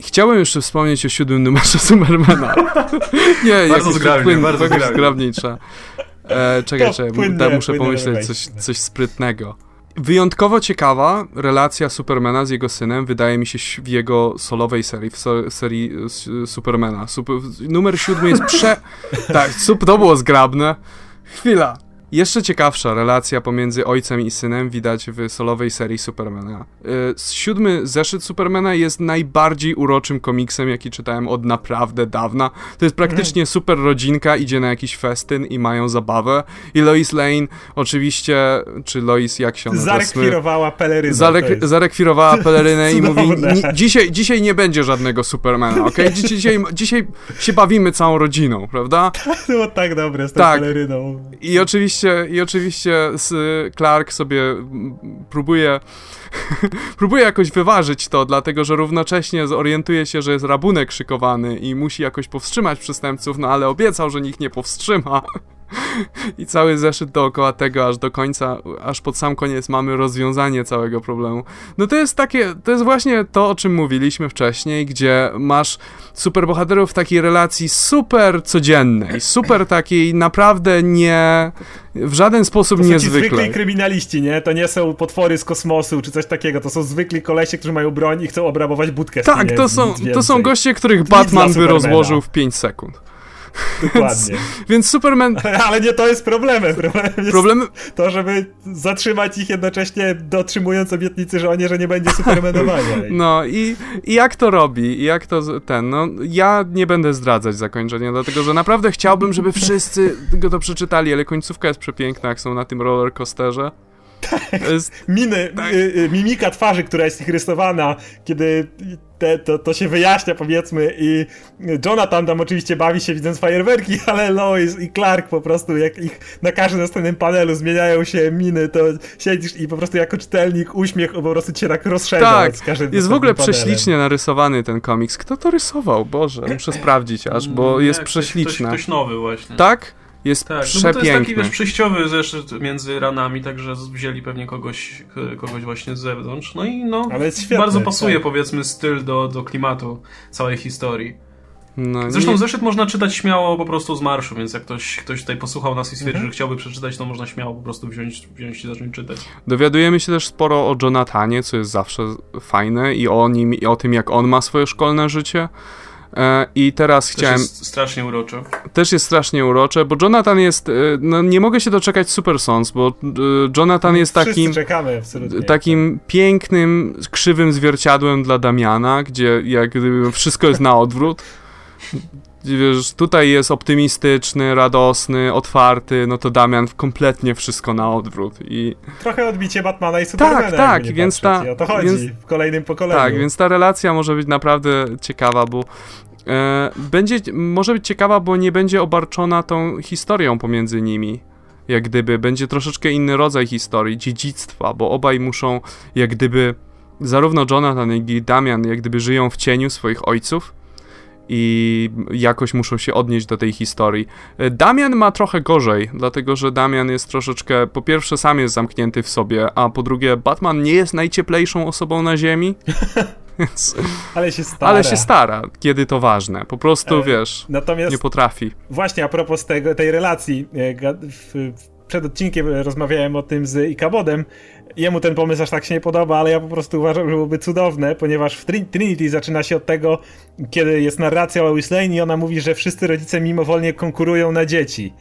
Chciałem jeszcze wspomnieć o siódmym numerze Supermana. nie, bardzo zgrabnie, płyn, bardzo zgrabnie. E, czekaj, czekaj, płynnie, muszę pomyśleć coś, coś sprytnego. Wyjątkowo ciekawa relacja Supermana z jego synem wydaje mi się w jego solowej serii, w so, serii Supermana. Super, numer siódmy jest prze... tak, to było zgrabne. Chwila. Jeszcze ciekawsza relacja pomiędzy ojcem i synem widać w solowej serii Supermana. E, siódmy zeszyt Supermana jest najbardziej uroczym komiksem, jaki czytałem od naprawdę dawna. To jest praktycznie mhm. super rodzinka, idzie na jakiś festyn i mają zabawę. I Lois Lane oczywiście, czy Lois, jak się nazywa? Zarekwirowała pelerynę. Zarek zarekwirowała pelerynę i mówi, dzisiaj, dzisiaj nie będzie żadnego Supermana, ok? Dzisiaj, dzisiaj się bawimy całą rodziną, prawda? To było tak dobre z tą tak. peleryną. I oczywiście oczywiście, i oczywiście Clark sobie próbuje próbuje jakoś wyważyć to, dlatego że równocześnie zorientuje się, że jest rabunek szykowany i musi jakoś powstrzymać przestępców, no ale obiecał, że nikt nie powstrzyma. I cały zeszyt dookoła tego, aż do końca, aż pod sam koniec mamy rozwiązanie całego problemu. No to jest takie, to jest właśnie to, o czym mówiliśmy wcześniej, gdzie masz superbohaterów w takiej relacji super codziennej, super takiej naprawdę nie, w żaden sposób to są niezwykle. Zwykli kryminaliści, nie? To nie są potwory z kosmosu czy coś takiego, to są zwykli kolesie, którzy mają broń i chcą obrabować budkę. Tak, to są, to są goście, których Batman by rozłożył w 5 sekund. Dokładnie. Więc, Superman... Ale nie to jest problemem. Problemem jest Problem... to, żeby zatrzymać ich jednocześnie dotrzymując obietnicy żonie, że nie będzie Supermanowania. No i, i jak to robi? I jak to ten... No, ja nie będę zdradzać zakończenia, dlatego że naprawdę chciałbym, żeby wszyscy go to przeczytali, ale końcówka jest przepiękna, jak są na tym rollercoasterze. Jest... Miny, tak. y, y, mimika twarzy, która jest ich rysowana, kiedy te, to, to się wyjaśnia powiedzmy i Jonathan tam oczywiście bawi się widząc fajerwerki, ale Lois i Clark po prostu jak ich na każdym następnym panelu zmieniają się miny, to siedzisz i po prostu jako czytelnik uśmiech po prostu cię tak rozszerza tak, z każdym jest w ogóle panelem. prześlicznie narysowany ten komiks. Kto to rysował? Boże, muszę sprawdzić aż, bo mm, jest prześliczny. Ktoś, ktoś nowy właśnie. Tak? Jest tak, przepiękny. No to jest taki wiesz, przejściowy zeszyt między ranami, także wzięli pewnie kogoś, kogoś właśnie z zewnątrz. No i no, świetny, bardzo pasuje tak. powiedzmy styl do, do klimatu całej historii. No, Zresztą nie... zeszyt można czytać śmiało po prostu z marszu, więc jak ktoś, ktoś tutaj posłuchał nas i stwierdzi, mhm. że chciałby przeczytać, to można śmiało po prostu wziąć, wziąć i zacząć czytać. Dowiadujemy się też sporo o Jonathanie, co jest zawsze fajne i o nim i o tym, jak on ma swoje szkolne życie. E, I teraz też chciałem. Jest strasznie urocze. Też jest strasznie urocze, bo Jonathan jest. E, no nie mogę się doczekać Super Sons, bo e, Jonathan jest takim. czekamy, takim pięknym, krzywym zwierciadłem dla Damiana, gdzie jak gdyby wszystko jest na odwrót. Wiesz, tutaj jest optymistyczny, radosny, otwarty, no to Damian kompletnie wszystko na odwrót i... Trochę odbicie Batmana i Supermana, Tak, tak, więc ta... I o to chodzi więc, w kolejnym pokoleniu. Tak, więc ta relacja może być naprawdę ciekawa, bo e, będzie, może być ciekawa, bo nie będzie obarczona tą historią pomiędzy nimi. Jak gdyby, będzie troszeczkę inny rodzaj historii, dziedzictwa, bo obaj muszą, jak gdyby, zarówno Jonathan, jak i Damian, jak gdyby żyją w cieniu swoich ojców, i jakoś muszą się odnieść do tej historii. Damian ma trochę gorzej, dlatego że Damian jest troszeczkę, po pierwsze sam jest zamknięty w sobie, a po drugie Batman nie jest najcieplejszą osobą na ziemi. Ale się stara. Ale się stara, kiedy to ważne. Po prostu, e, wiesz, natomiast nie potrafi. Właśnie a propos tego, tej relacji, e, w, przed odcinkiem rozmawiałem o tym z Ikabodem, jemu ten pomysł aż tak się nie podoba, ale ja po prostu uważam, że byłoby cudowne, ponieważ w Trinity zaczyna się od tego, kiedy jest narracja o Lois Lane i ona mówi, że wszyscy rodzice mimowolnie konkurują na dzieci.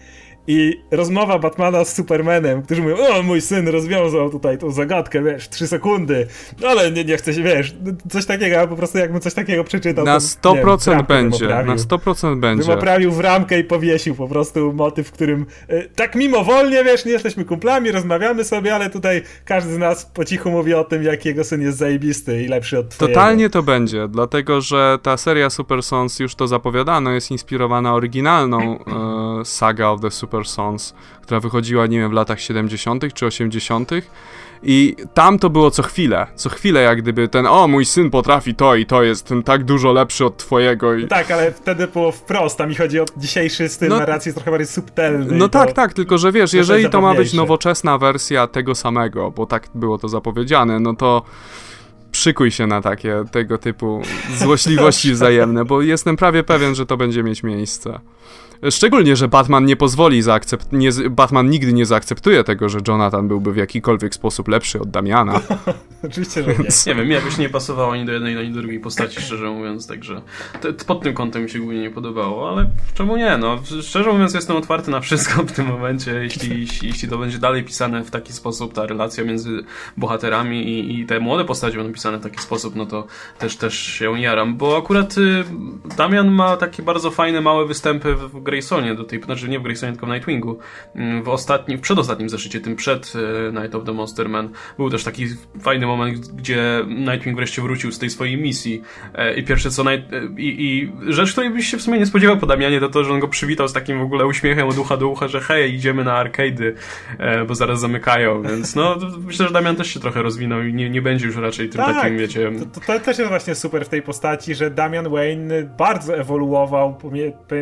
I rozmowa Batmana z Supermanem, którzy mówią, o mój syn rozwiązał tutaj tą zagadkę, wiesz, trzy sekundy, ale nie, nie chce się, wiesz, coś takiego, a po prostu jakbym coś takiego przeczytał. Na 100% wiem, będzie, na 100% będzie. Bym oprawił w ramkę i powiesił po prostu motyw, w którym y, tak mimowolnie, wiesz, nie jesteśmy kumplami, rozmawiamy sobie, ale tutaj każdy z nas po cichu mówi o tym, jak jego syn jest zajebisty i lepszy od twojego. Totalnie to będzie, dlatego, że ta seria Super Sons już to zapowiadano, jest inspirowana oryginalną y, saga of the Super Która wychodziła, nie wiem, w latach 70. czy 80., I tam to było co chwilę, co chwilę jak gdyby ten, o mój syn potrafi to i to jest ten tak dużo lepszy od twojego. I... Tak, ale wtedy było wprost, a mi chodzi o dzisiejszy styl no, narracji, jest trochę bardziej subtelny. No tak, tak, tylko że wiesz, jeżeli to ma być nowoczesna wersja tego samego, bo tak było to zapowiedziane, no to szykuj się na takie tego typu złośliwości wzajemne, bo jestem prawie pewien, że to będzie mieć miejsce. Szczególnie, że Batman nie pozwoli zaakcept... Nie, Batman nigdy nie zaakceptuje tego, że Jonathan byłby w jakikolwiek sposób lepszy od Damiana. Oczywiście, że nie. nie wiem, jakoś nie pasowało ani do jednej, ani do drugiej postaci, szczerze mówiąc, także pod tym kątem mi się głównie nie podobało, ale czemu nie, no. Szczerze mówiąc jestem otwarty na wszystko w tym momencie, jeśli, jeśli, jeśli to będzie dalej pisane w taki sposób, ta relacja między bohaterami i, i te młode postacie będą pisane w taki sposób, no to też, też się jaram, bo akurat y, Damian ma takie bardzo fajne, małe występy w Graysonie, do tej, znaczy nie w Graysonie, tylko w Nightwingu. Mm, w ostatnim, w przedostatnim zeszycie, tym przed e, Night of the Monster Man, był też taki fajny moment, gdzie Nightwing wreszcie wrócił z tej swojej misji e, i pierwsze co Night, e, i, rzecz, której byś się w sumie nie spodziewał po Damianie, to to, że on go przywitał z takim w ogóle uśmiechem od ucha do ucha, że hej, idziemy na arcade'y, bo zaraz zamykają, więc no myślę, że Damian też się trochę rozwinął i nie, nie będzie już raczej tym tak, takim, wiecie... To, to, też jest właśnie super w tej postaci, że Damian Wayne bardzo ewoluował,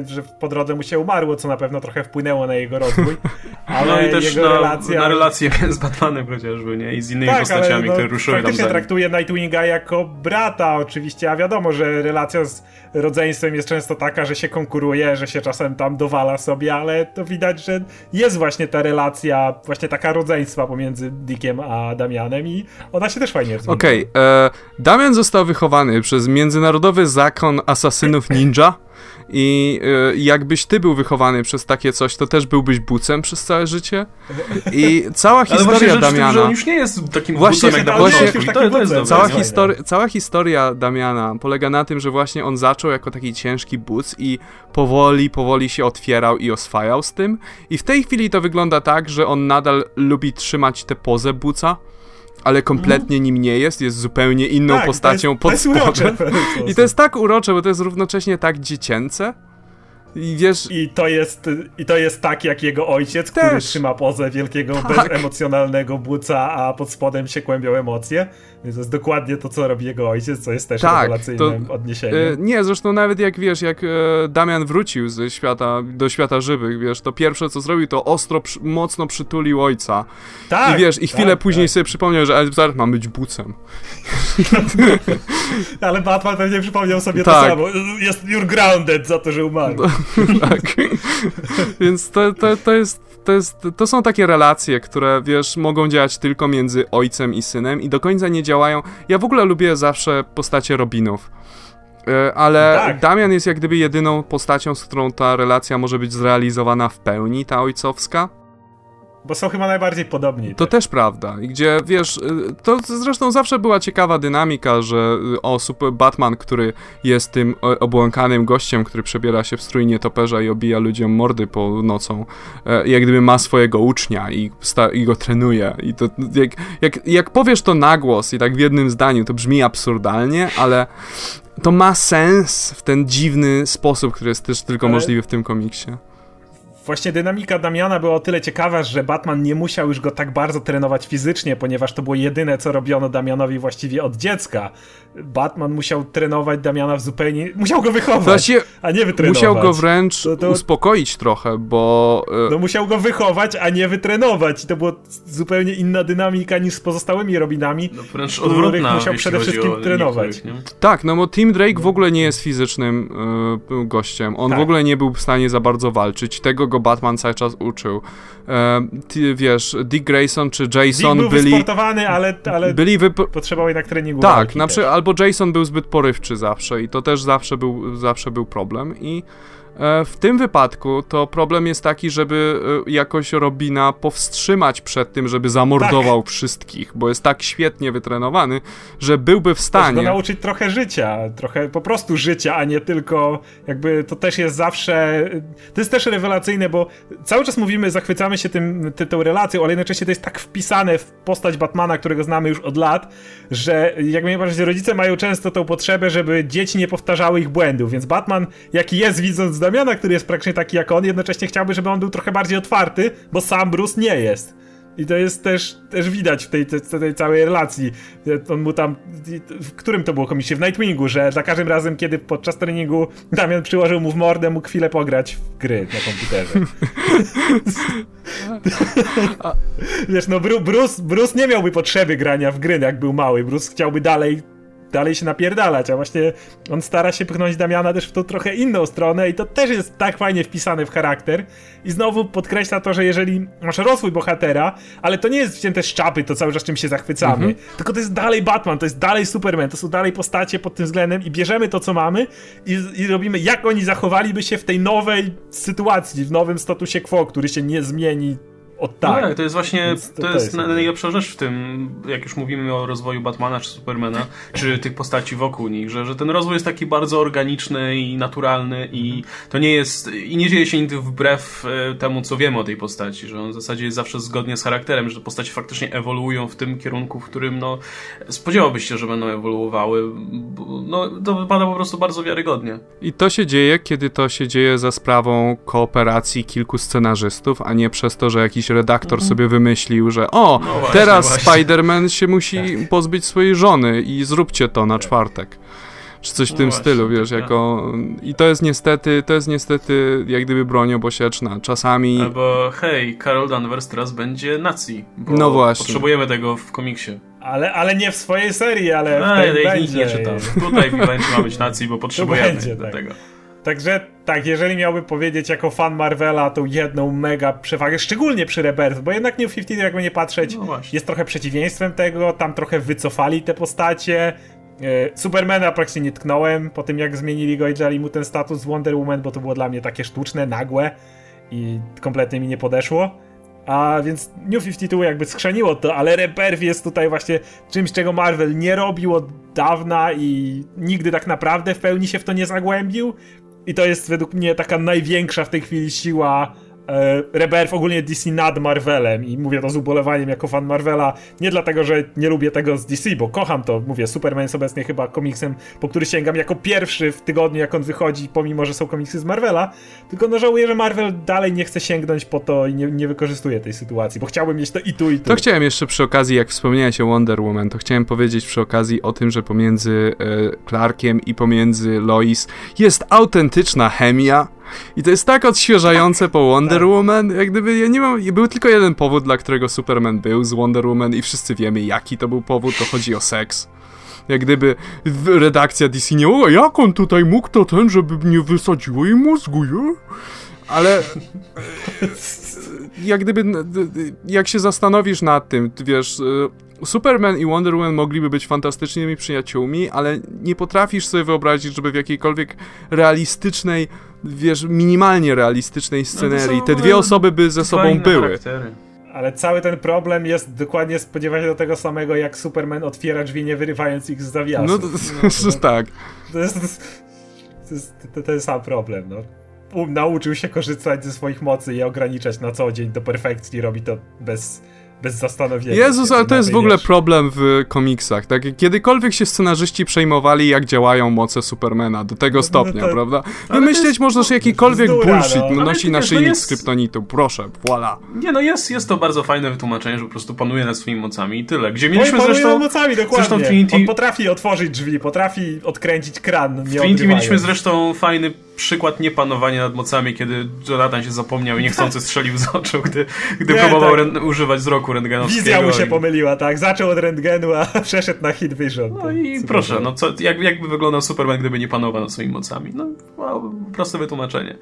że po drodze mu się umarło, co na pewno trochę wpłynęło na jego rozwój. Ale no i też na, relacja... na relację z Batmanem chociażby, nie? I z innymi tak, postaciami, no, które ruszyły tam za traktuje Nightwinga jako brata oczywiście, a wiadomo, że relacja z rodzeństwem jest często taka, że się konkuruje, że się czasem tam dowala sobie, ale to widać, że jest właśnie ta relacja, właśnie taka rodzeństwa pomiędzy Dickiem a Damianem i ona się też fajnie rozwija. Okej, okay, Damian został wychowany przez Międzynarodowy Zakon Asasynów Ninja i y, jakbyś ty był wychowany przez takie coś, to też byłbyś bucem przez całe życie. I cała historia Ale Damiana. Tym, że on już nie jest takim właśnie, bucem jak na właśnie, to, to jest cała, histori cała historia Damiana polega na tym, że właśnie on zaczął jako taki ciężki buc i powoli, powoli się otwierał i oswajał z tym. I w tej chwili to wygląda tak, że on nadal lubi trzymać tę pozę buca ale kompletnie nim nie jest, jest zupełnie inną tak, postacią to jest, pod to spodem. I to jest tak urocze, bo to jest równocześnie tak dziecięce. I wiesz... I to jest, i to jest tak jak jego ojciec, Też. który trzyma pozę wielkiego, tak. bezemocjonalnego buca, a pod spodem się kłębią emocje. Więc to jest dokładnie to, co robi jego ojciec, co jest też tak, rewelacyjnym to, odniesieniem. E, nie, zresztą nawet jak wiesz, jak e, Damian wrócił ze świata, do świata żywych, wiesz, to pierwsze co zrobił, to ostro, przy, mocno przytulił ojca. Tak. I wiesz, i chwilę tak, później tak. sobie przypomniał, że zaraz mam być bucem. Ale Batman pewnie przypomniał sobie tak. to samo. Jest you're grounded za to, że umarł. tak. Więc to, to, to jest to, jest, to są takie relacje, które, wiesz, mogą działać tylko między ojcem i synem i do końca nie działają. Ja w ogóle lubię zawsze postacie Robinów. E, ale tak. Damian jest jak gdyby jedyną postacią, z którą ta relacja może być zrealizowana w pełni, ta ojcowska. Bo są chyba najbardziej podobni. To tak. też prawda. I gdzie, wiesz, y, to zresztą zawsze była ciekawa dynamika, że y, o, super Batman, który jest tym obłąkanym gościem, który przebiera się w strój nietoperza i obija ludziom mordy po nocą, e, jak gdyby ma swojego ucznia i, i go trenuje. I to, jak, jak, jak powiesz to na głos i tak w jednym zdaniu, to brzmi absurdalnie, ale to ma sens w ten dziwny sposób, który jest też tylko ale... możliwy w tym komiksie. Właśnie dynamika Damiana była o tyle ciekawa, że Batman nie musiał już go tak bardzo trenować fizycznie, ponieważ to było jedyne, co robiono Damianowi właściwie od dziecka. Batman musiał trenować Damiana w zupełnie... Musiał go wychować, a nie wytrenować. Musiał go wręcz to, to... uspokoić trochę, bo... E, no musiał go wychować, a nie wytrenować. I to była zupełnie inna dynamika niż z pozostałymi Robinami, no, wręcz których musiał przede wszystkim trenować. Tak, no bo Tim Drake w ogóle nie jest fizycznym y, gościem. On tak. w ogóle nie był w stanie za bardzo walczyć. Tego go Batman cały czas uczył. E, ty, wiesz, Dick Grayson czy Jason Dick był byli... wysportowany, ale, ale byli wyp... potrzebował jednak treningu Tak, na przykład, albo Jason był zbyt porywczy zawsze i to też zawsze był, zawsze był problem i w tym wypadku to problem jest taki, żeby e, jakoś Robina powstrzymać przed tym, żeby zamordował tak. wszystkich, bo jest tak świetnie wytrenowany, że byłby w stanie. Go nauczyć trochę życia, trochę po prostu życia, a nie tylko jakby to też jest zawsze. To jest też rewelacyjne, bo cały czas mówimy, zachwycamy się tym, ty, tą relacją, ale jednocześnie to jest tak wpisane w postać Batmana, którego znamy już od lat, że jak najbardziej rodzice mają często tą potrzebę, żeby dzieci nie powtarzały ich błędów, więc Batman, jaki jest widząc Damiana, który jest praktycznie taki jak on, jednocześnie chciałby, żeby on był trochę bardziej otwarty, bo sam Bruce nie jest. I to jest też, też widać w tej, tej, tej całej relacji. On mu tam, w którym to było komisji? W Nightwingu, że za każdym razem, kiedy podczas treningu Damian przyłożył mu w mordę, mógł chwilę pograć w gry na komputerze. Wiesz, no Bruce, Bruce nie miałby potrzeby grania w gry, jak był mały. Bruce chciałby dalej dalej się napierdalać, a właśnie on stara się pchnąć Damiana też w tą trochę inną stronę i to też jest tak fajnie wpisane w charakter i znowu podkreśla to, że jeżeli masz rozwój bohatera, ale to nie jest wcięte z czapy, to cały czas czym się zachwycamy, mhm. tylko to jest dalej Batman, to jest dalej Superman, to są dalej postacie pod tym względem i bierzemy to, co mamy i, i robimy, jak oni zachowaliby się w tej nowej sytuacji, w nowym statusie quo, który się nie zmieni od tak. No tak, to jest właśnie, to, to, jest, jest najlepsza rzecz w tym, jak już mówimy o rozwoju Batmana czy Supermana, czy tych postaci wokół nich, że, że ten rozwój jest taki bardzo organiczny i naturalny i to nie jest, i nie dzieje się nigdy wbrew e, temu, co wiemy o tej postaci, że on w zasadzie jest zawsze zgodnie z charakterem, że te postacie faktycznie ewoluują w tym kierunku, w którym no, spodziewałbyś się, że będą ewoluowały. No, to wypada po prostu bardzo wiarygodnie. I to się dzieje, kiedy to się dzieje za sprawą kooperacji kilku scenarzystów, a nie przez to, że jakiś jakiś redaktor mhm. sobie wymyślił, że o, no właśnie, teraz Spider-Man się musi tak. pozbyć swojej żony i zróbcie to na czwartek. Czy coś w no tym właśnie, stylu, wiesz, tak. jako... I to jest niestety, to jest niestety jak gdyby broń obosieczna. Czasami... Albo hej, Carol Danvers teraz będzie nacji. no właśnie. Potrzebujemy tego w komiksie. Ale, ale nie w swojej serii, ale w tej. Nikt nie czytał. Tutaj będzie ma być nacji, bo potrzebujemy będzie, do tak. tego. Także tak, jeżeli miałbym powiedzieć jako fan Marvela tą jedną mega przewagę, szczególnie przy Rebirth, bo jednak New 50, jakby nie patrzeć, no jest trochę przeciwieństwem tego, tam trochę wycofali te postacie. E, Supermana praktycznie nie tknąłem po tym, jak zmienili go i dali mu ten status Wonder Woman, bo to było dla mnie takie sztuczne, nagłe i kompletnie mi nie podeszło. A więc New 52 jakby skrzeniło to, ale Rebirth jest tutaj właśnie czymś, czego Marvel nie robił od dawna i nigdy tak naprawdę w pełni się w to nie zagłębił. I to jest według mnie taka największa w tej chwili siła Rebirth ogólnie DC nad Marvelem i mówię to z ubolewaniem jako fan Marvela, nie dlatego, że nie lubię tego z DC, bo kocham to, mówię, Superman jest obecnie chyba komiksem, po który sięgam jako pierwszy w tygodniu, jak on wychodzi, pomimo, że są komiksy z Marvela, tylko no żałuję, że Marvel dalej nie chce sięgnąć po to i nie, nie wykorzystuje tej sytuacji, bo chciałbym mieć to i tu, i tu. To chciałem jeszcze przy okazji, jak wspomniałeś o Wonder Woman, to chciałem powiedzieć przy okazji o tym, że pomiędzy e, Clarkiem i pomiędzy Lois jest autentyczna chemia, i to jest tak odświeżające po Wonder tak. Woman, jak gdyby ja nie mam, był tylko jeden powód, dla którego Superman był z Wonder Woman i wszyscy wiemy jaki to był powód, to chodzi o seks. Jak gdyby redakcja DC nie, o jak on tutaj mógł to ten, żeby nie wysadziło jej mózgu, nie? Ale jak gdyby, jak się zastanowisz nad tym, wiesz, Superman i Wonder Woman mogliby być fantastycznymi przyjaciółmi, ale nie potrafisz sobie wyobrazić, żeby w jakiejkolwiek realistycznej, wiesz, minimalnie realistycznej no scenerii no te dwie osoby by ze sobą były. Charaktery. Ale cały ten problem jest dokładnie spodziewać się do tego samego, jak Superman otwiera drzwi, nie wyrywając ich z zawiasu. No, to, no, to, to, tak. To jest, to jest, to, to jest sam problem, no. nauczył się korzystać ze swoich mocy i ograniczać na co dzień do perfekcji, robi to bez bez zastanowienia. Jezus, ale to jest w ogóle problem w komiksach, tak? Kiedykolwiek się scenarzyści przejmowali, jak działają moce Supermana, do tego no, no stopnia, no to, prawda? Wymyśleć możesz jakikolwiek bzdura, bullshit, no. nosi na szyjnik jest... z kryptonitu, proszę, voila. Nie, no jest, jest to bardzo fajne wytłumaczenie, że po prostu panuje nad swoimi mocami i tyle. Gdzie mieliśmy no zresztą... mocami, dokładnie. Zresztą Trinity... On potrafi otworzyć drzwi, potrafi odkręcić kran, W Trinity mieliśmy zresztą fajny przykład niepanowania nad mocami, kiedy Jonathan się zapomniał i niechcący strzelił z oczu, gdy, gdy nie, próbował tak. używać wzroku rentgenowskiego. Wizja mu się i... pomyliła, tak. Zaczął od rentgenu, a przeszedł na hit vision. No i proszę, no co, jak, jakby wyglądał Superman, gdyby nie panował nad swoimi mocami? No, wow, proste wytłumaczenie.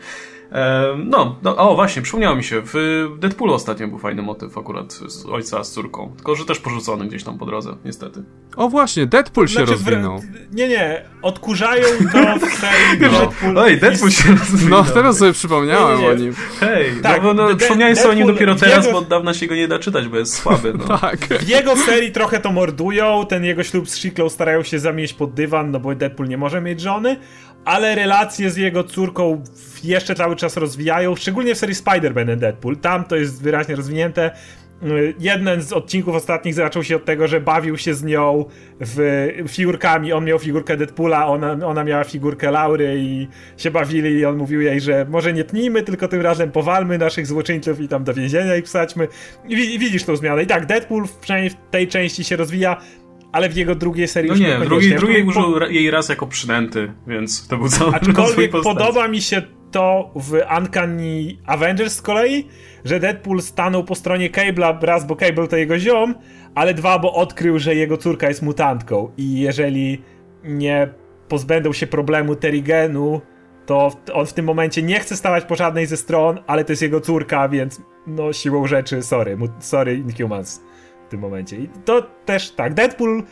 No, no, o właśnie, przypomniało mi się, w Deadpoolu ostatnio był fajny motyw akurat z ojca z córką, tylko że też porzucony gdzieś tam po drodze, niestety. O właśnie, Deadpool się znaczy, rozwinął. Nie, nie, odkurzają to w serii Deadpool. Oj, Deadpool się rozwinął. No, teraz sobie przypomniałem nie, nie. o nim. Hej, no tak, no, no przypomniałeś sobie o nim dopiero teraz, jego... bo od dawna się go nie da czytać, bo jest słaby. No. tak. W jego serii trochę to mordują, ten jego ślub z Shiklą starają się zamieść pod dywan, no bo Deadpool nie może mieć żony, ale relacje z jego córką jeszcze cały czas rozwijają, szczególnie w serii Spider-Man Deadpool. Tam to jest wyraźnie rozwinięte. y, jeden z odcinków ostatnich zaczął się od tego, że bawił się z nią w figurkami. On miał figurkę Deadpoola, ona, ona miała figurkę Laury i się bawili i on mówił jej, że może nie tnijmy, tylko tym razem powalmy naszych złoczyńców i tam do więzienia ich wsadźmy. I widzisz tą zmianę. I tak, Deadpool przynajmniej w tej części się rozwija, ale w jego drugiej serii no już nie, drugiej, drugiej użył po... jej raz jako przynęty, więc to był cały Aczkolwiek podoba mi się to w Uncanny Avengers z kolei, że Deadpool stanął po stronie Cable'a raz, bo Cable to jego ziom, ale dwa, bo odkrył, że jego córka jest mutantką. I jeżeli nie pozbędą się problemu Terigenu, to on w tym momencie nie chce stawać po żadnej ze stron, ale to jest jego córka, więc no siłą rzeczy, sorry, sorry Inhumans w tym momencie. I to też tak, Deadpool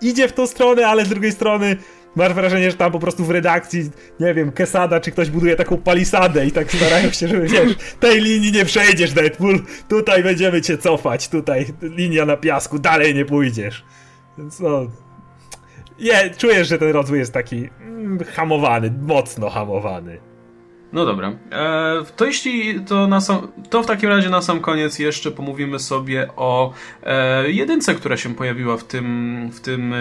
idzie w tą stronę, ale z drugiej strony masz wrażenie, że tam po prostu w redakcji, nie wiem, Kesada czy ktoś buduje taką palisadę i tak starają się, żeby wiesz, tej linii nie przejdziesz, Deadpool, tutaj będziemy cię cofać, tutaj linia na piasku, dalej nie pójdziesz. Więc no... Nie, czujesz, że ten rozwój jest taki mm, hamowany, mocno hamowany. No dobra. E, to jeśli to na sam, to w takim razie na sam koniec jeszcze pomówimy sobie o e, jedynce, która się pojawiła w tym, w tym, e,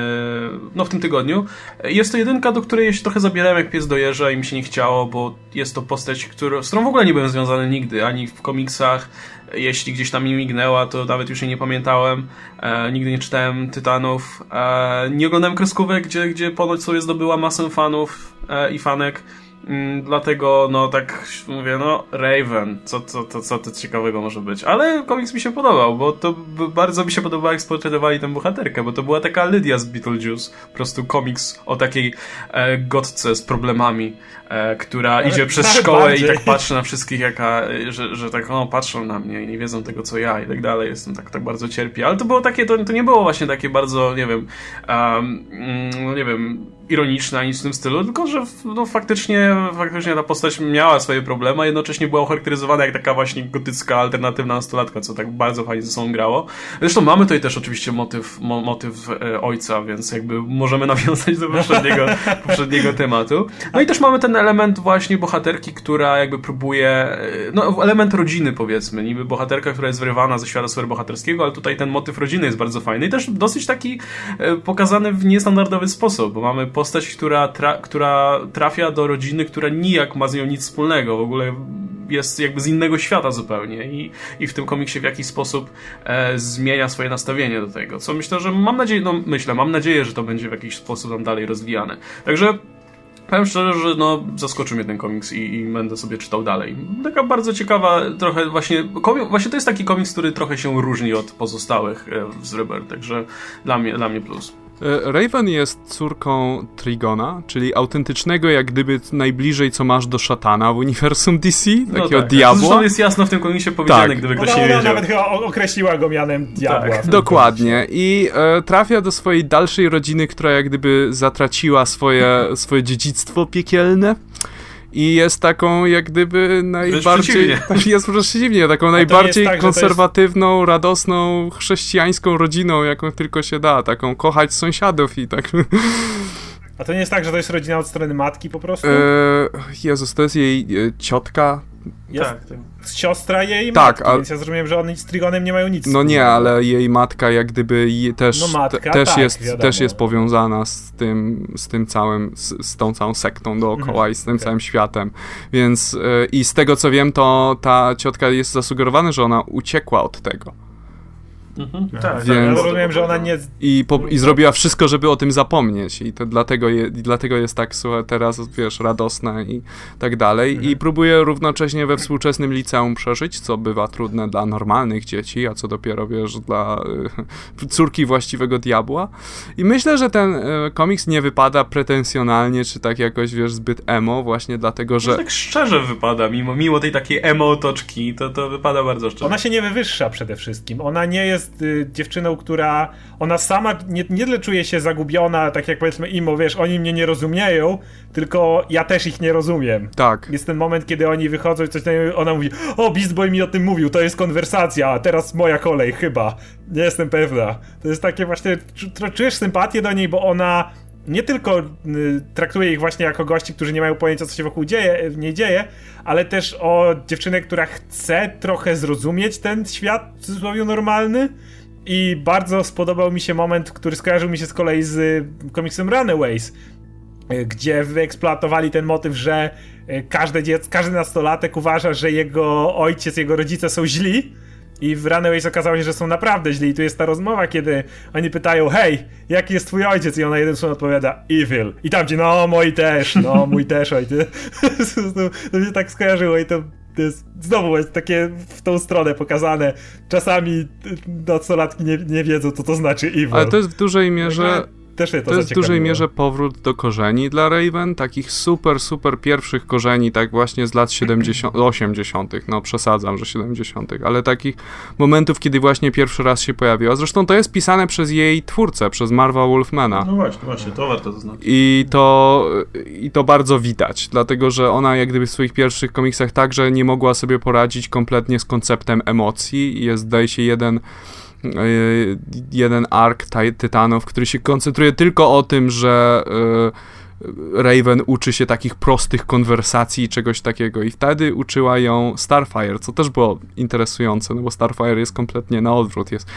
no w tym tygodniu. Jest to jedynka, do której się trochę zabierałem jak pies do jeża i mi się nie chciało, bo jest to postać, który, z którą w ogóle nie byłem związany nigdy, ani w komiksach, jeśli gdzieś tam mi mignęła, to nawet już jej nie pamiętałem. E, nigdy nie czytałem Tytanów. E, nie oglądałem kreskówek, gdzie, gdzie ponoć sobie zdobyła masę fanów e, i fanek. Mm, dlatego, no tak mówię, no Raven, co, co, to, co to ciekawego może być. Ale komiks mi się podobał, bo to bardzo mi się podobało, jak sportretowali tę bohaterkę, bo to była taka Lydia z Beetlejuice. Po prostu komiks o takiej e, gotce z problemami, która Ale idzie przez szkołę bardziej. i tak patrzy na wszystkich, jaka, że, że tak, no, patrzą na mnie i nie wiedzą tego, co ja i tak dalej. Jestem tak, tak bardzo cierpi. Ale to było takie, to, to nie było właśnie takie bardzo, nie wiem, um, no nie wiem, ironiczne ani w tym stylu, tylko że no, faktycznie, faktycznie ta postać miała swoje problemy, a jednocześnie była charakteryzowana jak taka właśnie gotycka, alternatywna nastolatka, co tak bardzo fajnie ze sobą grało. Zresztą mamy tutaj też oczywiście motyw, mo, motyw e, ojca, więc jakby możemy nawiązać do poprzedniego, poprzedniego tematu. No i też mamy ten element właśnie bohaterki, która jakby próbuje, e, no element rodziny powiedzmy, niby bohaterka, która jest wyrywana ze świata superbohaterskiego, ale tutaj ten motyw rodziny jest bardzo fajny i też dosyć taki e, pokazany w niestandardowy sposób, bo mamy po postać, która, tra która trafia do rodziny, która nijak ma z nią nic wspólnego, w ogóle jest jakby z innego świata zupełnie i, i w tym komiksie w jakiś sposób e, zmienia swoje nastawienie do tego, co myślę, że mam nadzieję, no myślę, mam nadzieję, że to będzie w jakiś sposób tam dalej rozwijane. Także Powiem szczerze, że no, zaskoczył mnie ten komiks i, i, będę sobie czytał dalej. Taka bardzo ciekawa, trochę właśnie. Komik, właśnie to jest taki komiks, który trochę się różni od pozostałych e, z Ryber, także dla mnie, dla mnie plus. E, Raven jest córką Trigona, czyli autentycznego jak gdyby najbliżej co masz do szatana w uniwersum DC, no takiego tak, diabła. Zresztą jest jasno w tym komiksie powiedziane, tak. gdyby ktoś no, nie wiedział. nawet chyba określiła go mianem diabła. Tak. Dokładnie. I e, trafia do swojej dalszej rodziny, która jak gdyby zatraciła swoje, swoje dziedzictwo piekielne i jest taką jak gdyby najbardziej... Jest przeciwnie, taką najbardziej tak, konserwatywną, jest... radosną, chrześcijańską rodziną, jaką tylko się da, taką kochać sąsiadów i tak... A to nie jest tak, że to jest rodzina od strony matki po prostu? Eee, Jezus, to jest jej e, ciotka, jest tak, tak. Siostra jej tak, matki, a... więc ja zrozumiałem, że oni z Trigonem nie mają nic. No nie, ale jej matka jak gdyby też, no matka, też, tak, jest, też jest powiązana z tym, z tym całym, z, z tą całą sektą dookoła mhm, i z tym okay. całym światem. Więc yy, i z tego co wiem, to ta ciotka jest zasugerowana, że ona uciekła od tego. Mhm. Tak, tak, Więc... ja rozumiem, że ona nie... I, po, I zrobiła wszystko, żeby o tym zapomnieć i to dlatego, je, dlatego jest tak, słuchaj, teraz, wiesz, radosna i tak dalej. Mhm. I próbuje równocześnie we współczesnym liceum przeżyć, co bywa trudne dla normalnych dzieci, a co dopiero, wiesz, dla y, córki właściwego diabła. I myślę, że ten y, komiks nie wypada pretensjonalnie, czy tak jakoś, wiesz, zbyt emo, właśnie dlatego, że... No tak szczerze wypada, mimo, mimo tej takiej emo otoczki, to, to wypada bardzo szczerze. Ona się nie wywyższa przede wszystkim. Ona nie jest jest y, dziewczyną, która ona sama nie, nie tyle czuje się zagubiona, tak jak powiedzmy Imo, wiesz, oni mnie nie rozumieją, tylko ja też ich nie rozumiem. Tak. Jest ten moment, kiedy oni wychodzą i coś tam, ona mówi, o, Beast Boy mi o tym mówił, to jest konwersacja, a teraz moja kolej, chyba. Nie jestem pewna. To jest takie właśnie, czujesz sympatię do niej, bo ona nie tylko y, traktuje ich właśnie jako gości, którzy nie mają pojęcia, co się wokół dzieje, nie dzieje, ale też o dziewczynę, która chce trochę zrozumieć ten świat w cudzysłowie normalny. I bardzo spodobał mi się moment, który skojarzył mi się z kolei z komiksem Runaways, y, gdzie wyeksploatowali ten motyw, że y, każde dziecko, każdy nastolatek uważa, że jego ojciec, jego rodzice są źli, i w Runaways okazało się, że są naprawdę źli. I tu jest ta rozmowa, kiedy oni pytają, hej, jaki jest twój ojciec? I ona jeden słowo odpowiada, evil. I tam ci, no, mój też, no, mój też ojciec. to mi się tak skojarzyło i to to jest znowu jest takie w tą stronę pokazane. Czasami nastolatki nie, nie wiedzą, co to znaczy evil. Ale to jest w dużej mierze też to, to jest w dużej mierze powrót do korzeni dla Raven, takich super, super pierwszych korzeni, tak właśnie z lat 70, 80., no przesadzam, że 70., ale takich momentów, kiedy właśnie pierwszy raz się pojawiła. Zresztą to jest pisane przez jej twórcę, przez Marva Wolfmana. No właśnie, właśnie, to warto zaznaczyć. I to, I to bardzo widać, dlatego że ona jak gdyby w swoich pierwszych komiksach także nie mogła sobie poradzić kompletnie z konceptem emocji. Jest, zdaje się, jeden jeden ark Tytanów, który się koncentruje tylko o tym, że y, Raven uczy się takich prostych konwersacji, czegoś takiego. I wtedy uczyła ją Starfire, co też było interesujące, no bo Starfire jest kompletnie na odwrót, jest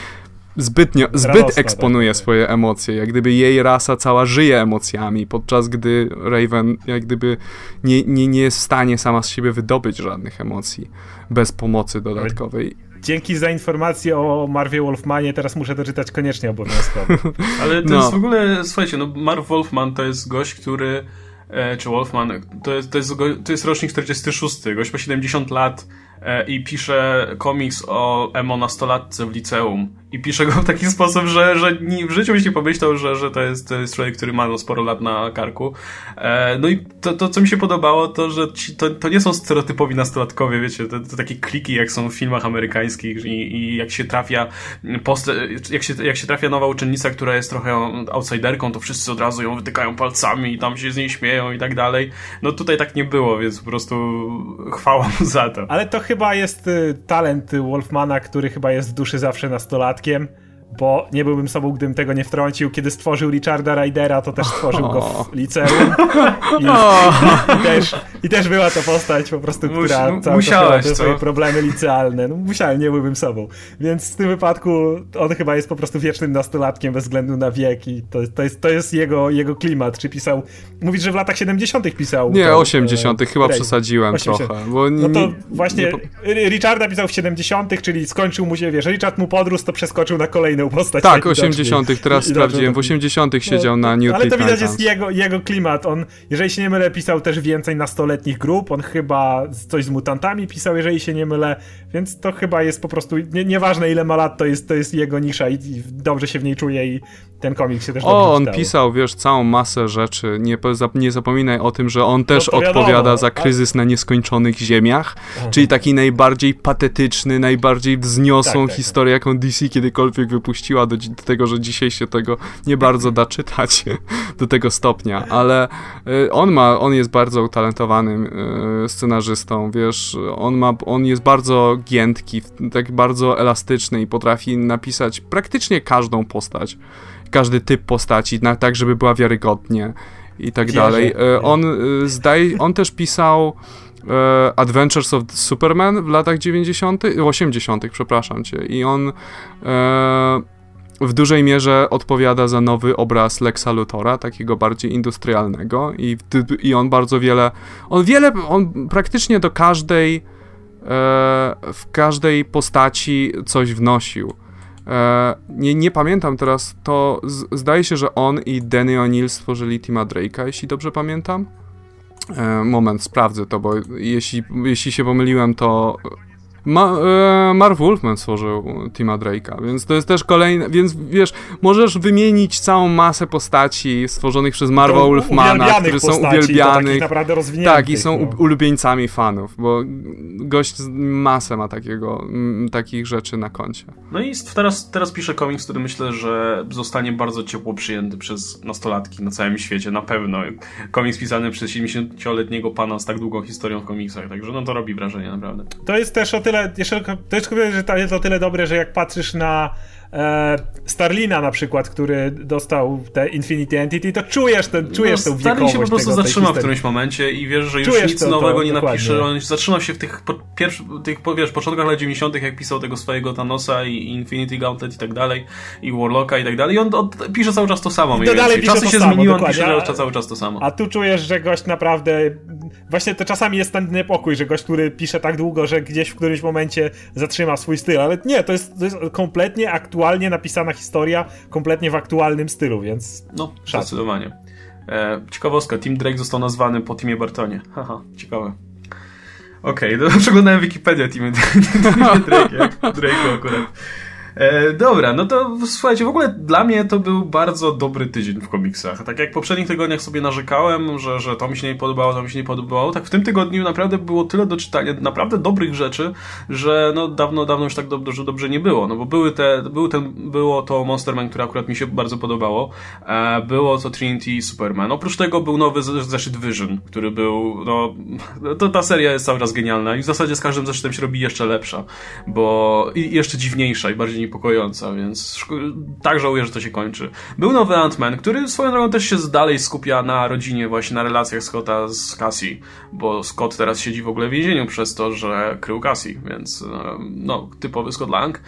zbytnio, zbyt tak, eksponuje tak, swoje emocje, jak gdyby jej rasa cała żyje emocjami, podczas gdy Raven jak gdyby nie, nie, nie jest w stanie sama z siebie wydobyć żadnych emocji bez pomocy dodatkowej dzięki za informację o Marwie Wolfmanie, teraz muszę doczytać koniecznie obowiązkowo. Ale to no. jest w ogóle, słuchajcie, no Marv Wolfman to jest gość, który e, czy Wolfman, to jest, to, jest, to jest rocznik 46, gość ma 70 lat e, i pisze komiks o emo nastolatce w liceum i pisze go w taki sposób, że, że w życiu byś nie pomyślał, że, że to, jest, to jest człowiek, który ma no, sporo lat na karku. E, no i to, to, co mi się podobało, to, że ci, to, to nie są stereotypowi nastolatkowie, wiecie, to, to takie kliki, jak są w filmach amerykańskich i, i jak się trafia post, jak, się, jak się trafia nowa uczennica, która jest trochę outsiderką, to wszyscy od razu ją wytykają palcami i tam się z niej śmieją i tak dalej. No tutaj tak nie było, więc po prostu chwała mu za to. Ale to chyba jest y, talent Wolfmana, który chyba jest w duszy zawsze nastolatkiem bo nie byłbym sobą, gdybym tego nie wtrącił. Kiedy stworzył Richarda Rydera, to też stworzył go w liceum. I, i, też, I też była to postać po prostu, która cały musiałeś, czas swoje problemy licealne. No, musiałem, nie byłbym sobą. Więc w tym wypadku on chyba jest po prostu wiecznym nastolatkiem bez względu na wiek i to, to, jest, to jest jego, jego klimat. Czy pisał... Mówisz, że w latach 70 pisał. Nie, to, 80 e, chyba przesadziłem 80. trochę. Bo no to właśnie nie... Richarda pisał w 70 czyli skończył mu się, wiesz, Richard mu podrósł, to przeskoczył na kolejny inną postać. Tak, 80 teraz sprawdziłem, w 80 no, siedział na New Ale to widać jest jego, jego klimat. On, jeżeli się nie mylę, pisał też więcej nastoletnich grup. On chyba coś z mutantami pisał, jeżeli się nie mylę, więc to chyba jest po prostu, nie, nieważne ile ma lat, to jest, to jest jego nisza i, i dobrze się w niej czuje i ten komiks się też dobrze O, on czytało. pisał, wiesz, całą masę rzeczy. Nie, nie zapominaj o tym, że on też no odpowiada za kryzys na nieskończonych ziemiach, mhm. czyli taki najbardziej patetyczny, najbardziej wzniosłą tak, tak, historię, jaką DC kiedykolwiek wypuściła do, do, tego, że dzisiaj się tego nie bardzo da czytać do tego stopnia, ale y, on ma, on jest bardzo utalentowanym y, scenarzystą, wiesz, on ma, on jest bardzo giętki, tak bardzo elastyczny i potrafi napisać praktycznie każdą postać każdy typ postaci, na, tak żeby była wiarygodnie i tak Wierzę. dalej. E, on zdaje, on też pisał Adventures of Superman w latach 90., 80., przepraszam cię. I on w dużej mierze odpowiada za nowy obraz Lexa Luthora, takiego bardziej industrialnego i, i on bardzo wiele, on wiele, on praktycznie do każdej w każdej postaci coś wnosił. E, nie, nie pamiętam teraz, to z, zdaje się, że on i Danny O'Neill stworzyli Tima Drake'a, jeśli dobrze pamiętam. E, moment, sprawdzę to, bo jeśli, jeśli się pomyliłem, to Ma, e, Marv Wolfman stworzył Tima Drake'a, więc to jest też kolejny, więc wiesz, możesz wymienić całą masę postaci stworzonych przez Marva Wolfmana, które są uwielbiane. Tak, i są no. ulubieńcami fanów, bo gość masę ma takiego, m, takich rzeczy na koncie. No i teraz, teraz piszę komiks, który myślę, że zostanie bardzo ciepło przyjęty przez nastolatki na całym świecie, na pewno. Komiks pisany przez 70-letniego pana z tak długą historią w komiksach, także no to robi wrażenie naprawdę. To jest też o tyle tyle, jeszcze, to jest że jest o tyle dobre, że jak patrzysz na Starlina na przykład, który dostał te Infinity Entity, to czujesz, ten, czujesz no, tę Starlin się po prostu zatrzyma w którymś momencie i wiesz, że już czujesz nic to, nowego to, nie dokładnie. napisze. On zatrzymał się w tych, po, pierwszy, tych wiesz, początkach lat 90., jak pisał tego swojego Thanosa i Infinity Gauntlet i tak dalej, i Warlocka i tak dalej. I on, on pisze cały czas to samo. Mniej dalej Czasy się samo, zmieniły, on pisze a, cały czas to samo. A tu czujesz, że gość naprawdę. Właśnie to czasami jest ten niepokój, że gość, który pisze tak długo, że gdzieś w którymś momencie zatrzyma swój styl, ale nie, to jest, to jest kompletnie aktualnie napisana historia, kompletnie w aktualnym stylu, więc. No, zdecydowanie. E, ciekawostka, Tim Drake został nazwany po Timie Bartonie. Haha, ciekawe. Okej, okay, przeglądałem Wikipedię Timie, Drake, Drake'u akurat. E, dobra, no to słuchajcie, w ogóle dla mnie to był bardzo dobry tydzień w komiksach. Tak jak w poprzednich tygodniach sobie narzekałem, że, że to mi się nie podobało, to mi się nie podobało, tak w tym tygodniu naprawdę było tyle do czytania, naprawdę dobrych rzeczy, że no dawno, dawno już tak dobrze, dobrze nie było. No bo były te, był ten, było to Monster Man, które akurat mi się bardzo podobało. E, było to Trinity Superman. Oprócz tego był nowy zeszyt Vision, który był, no, to ta seria jest cały czas genialna i w zasadzie z każdym zeszytem się robi jeszcze lepsza, bo i jeszcze dziwniejsza i bardziej niepokojąca, więc tak żałuję, że to się kończy. Był nowy Ant-Man, który swoją drogą też się dalej skupia na rodzinie, właśnie na relacjach Scotta z Cassie, bo Scott teraz siedzi w ogóle w więzieniu przez to, że krył Cassie, więc no, typowy Scott Lang.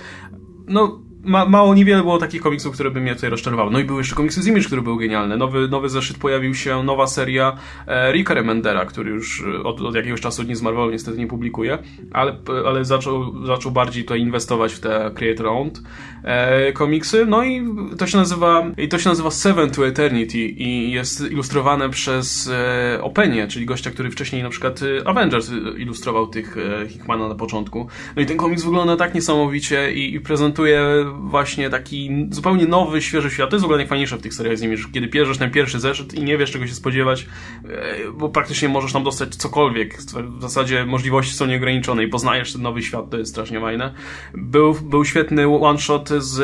No, ma, mało, niewiele było takich komiksów, które by mnie tutaj rozczarowały. No i były jeszcze komiksy z Image, który był genialny. Nowy, nowy zeszyt pojawił się, nowa seria e, Ricka Remendera, który już e, od, od jakiegoś czasu nic z niestety nie publikuje, ale, ale zaczął, zaczął bardziej tutaj inwestować w te creator-owned e, komiksy. No i to się nazywa i to się nazywa Seven to Eternity i jest ilustrowane przez e, Openie, czyli gościa, który wcześniej na przykład e, Avengers ilustrował tych e, Hickmana na początku. No i ten komiks wygląda tak niesamowicie i, i prezentuje właśnie taki zupełnie nowy, świeży świat. To jest w ogóle najfajniejsze w tych seriach z nimi, że kiedy bierzesz ten pierwszy zeszyt i nie wiesz czego się spodziewać, e, bo praktycznie możesz tam dostać cokolwiek. W zasadzie możliwości są nieograniczone i poznajesz ten nowy świat, to jest strasznie fajne. Był, był świetny one-shot z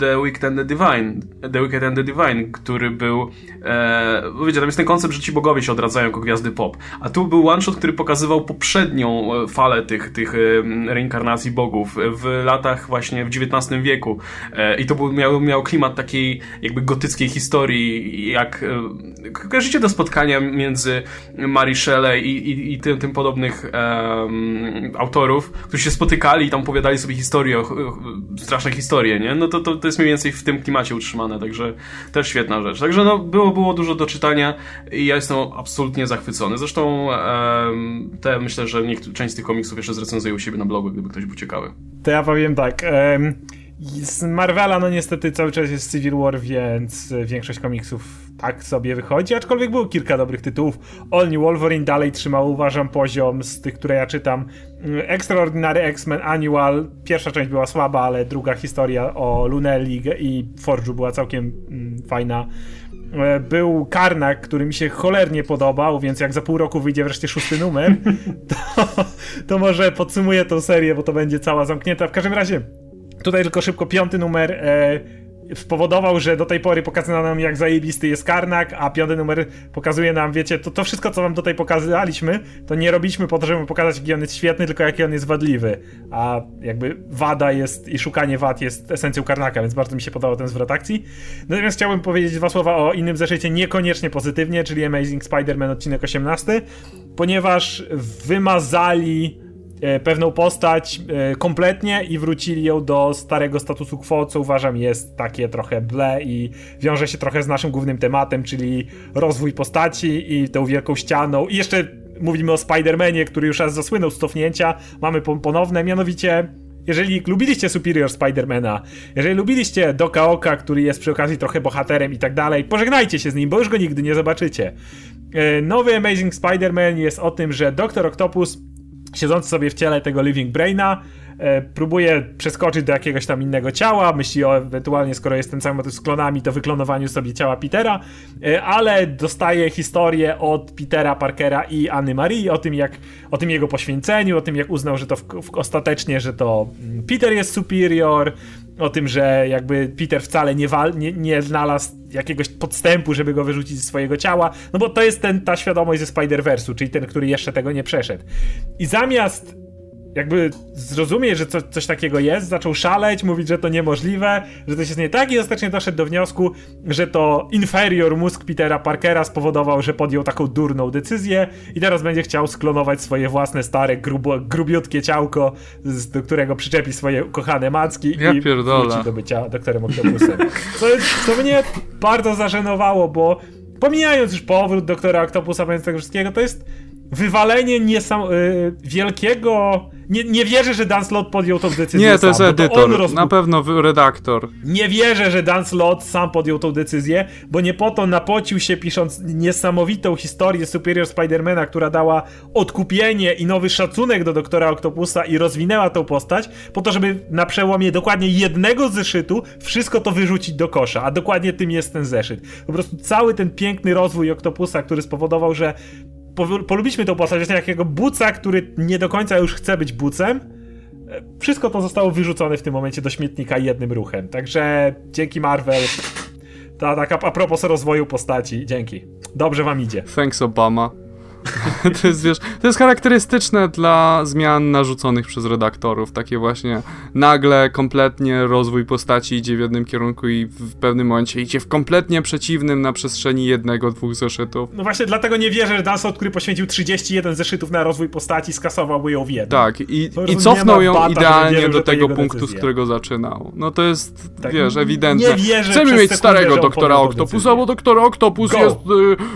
The Wicked and the Divine, The Wicked and the Divine, który był e, wiecie, tam jest ten koncept, że ci bogowie się odradzają jako gwiazdy pop, a tu był one-shot, który pokazywał poprzednią e, falę tych, tych e, reinkarnacji bogów w latach właśnie w XIX wieku wieku. E, I to był, miał, miał klimat takiej jakby gotyckiej historii, jak e, kojarzycie do spotkania między Mary Shelley i, i, i tym, tym podobnych um, autorów, którzy się spotykali i tam opowiadali sobie historie, straszne historie, nie? No to, to, to jest mniej więcej w tym klimacie utrzymane, także też świetna rzecz. Także no, było, było dużo do czytania i ja jestem absolutnie zachwycony. Zresztą um, te myślę, że niektóre, część z tych komiksów jeszcze zrecenzuję u siebie na blogu, gdyby ktoś był ciekawy. To ja powiem tak. Um z Marvela, no niestety cały czas jest Civil War, więc większość komiksów tak sobie wychodzi, aczkolwiek było kilka dobrych tytułów. All New Wolverine dalej trzymał, uważam, poziom z tych, które ja czytam. Extraordinary X-Men Annual, pierwsza część była słaba, ale druga historia o Lunelli i Forge'u była całkiem mm, fajna. E, był Karnak, który mi się cholernie podobał, więc jak za pół roku wyjdzie wreszcie szósty numer, to, to może podsumuję tą serię, bo to będzie cała zamknięta. W każdym razie Tutaj tylko szybko piąty numer e, spowodował, że do tej pory pokazano nam jak zajebisty jest Karnak, a piąty numer pokazuje nam, wiecie, to, to wszystko co wam tutaj pokazaliśmy, to nie robiliśmy po to, żeby pokazać jaki on jest świetny, tylko jaki on jest wadliwy. A jakby wada jest i szukanie wad jest esencją Karnaka, więc bardzo mi się podobał ten zwrot akcji. Natomiast chciałbym powiedzieć dwa słowa o innym zeszycie niekoniecznie pozytywnie, czyli Amazing Spider-Man odcinek 18, ponieważ wymazali pewną postać e, kompletnie i wrócili ją do starego statusu quo, co uważam jest takie trochę ble i wiąże się trochę z naszym głównym tematem, czyli rozwój postaci i tą wielką ścianą. I jeszcze mówimy o Spider-Manie, który już raz zasłynął z cofnięcia. Mamy ponowne, mianowicie jeżeli lubiliście Superior Spidermana, jeżeli lubiliście Doka Oka, który jest przy okazji trochę bohaterem i tak dalej, pożegnajcie się z nim, bo już go nigdy nie zobaczycie. E, nowy Amazing Spider-Man jest o tym, że Doktor Octopus siedzący sobie w ciele tego Living Braina, próbuje przeskoczyć do jakiegoś tam innego ciała, myśli o ewentualnie, skoro jest tym samym z klonami, to wyklonowaniu sobie ciała Petera, e, ale dostaje historię od Petera Parkera i Anny Marie o tym, jak, o tym jego poświęceniu, o tym, jak uznał, że to w, w, ostatecznie, że to mm, Peter jest superior, o tym, że jakby Peter wcale nie, wal, nie, nie znalazł jakiegoś podstępu, żeby go wyrzucić ze swojego ciała, no bo to jest ten, ta świadomość ze Spider-Verse'u, czyli ten, który jeszcze tego nie przeszedł. I zamiast jakby zrozumie, że co, coś takiego jest, zaczął szaleć, mówić, że to niemożliwe, że coś jest nie tak i ostatecznie doszedł do wniosku, że to inferior mózg Petera Parkera spowodował, że podjął taką durną decyzję i teraz będzie chciał sklonować swoje własne stare, grubo, grubiutkie ciałko, do którego przyczepi swoje kochane macki ja i pierdolę. wróci do bycia doktorem Octopusem. Co, co mnie bardzo zażenowało, bo pomijając już powrót doktora Octopusa, pomijając tego wszystkiego, to jest wywalenie niesam... Y, wielkiego nie, nie wierzę, że Dan Slott podjął tą decyzję Nie, to jest sam, edytor, rozbu- na pewno redaktor. Nie wierzę, że Dan Slott sam podjął tą decyzję, bo nie po to napocił się pisząc niesamowitą historię Superior Spidermana, która dała odkupienie i nowy szacunek do doktora Octopusa i rozwinęła tą postać, po to, żeby na przełomie dokładnie jednego zeszytu wszystko to wyrzucić do kosza, a dokładnie tym jest ten zeszyt. Po prostu cały ten piękny rozwój Octopusa, który spowodował, że polubiliśmy tą postać, właśnie takiego buca, który nie do końca już chce być bucem. E, wszystko to zostało wyrzucone w tym momencie do śmietnika jednym ruchem. Także dzięki Marvel. Ta taka a propos rozwoju postaci, dzięki. Dobrze wam idzie. Thanks Obama. to jest, wiesz, to jest charakterystyczne dla zmian narzuconych przez redaktorów. Takie właśnie nagle, kompletnie rozwój postaci idzie w jednym kierunku i w pewnym momencie idzie w kompletnie przeciwnym na przestrzeni jednego, dwóch zeszytów. No właśnie dlatego nie wierzę, że Dansot, który poświęcił 31 zeszytów na rozwój postaci, skasowałby ją w jednym. Tak, i, i cofnął ją bata, idealnie wierzę, do tego punktu, decyzja. z którego zaczynał. No to jest, tak, wiesz, ewidentne. Nie wierzę Chcemy mieć starego doktora Octopusa, bo doktor Octopus Go. jest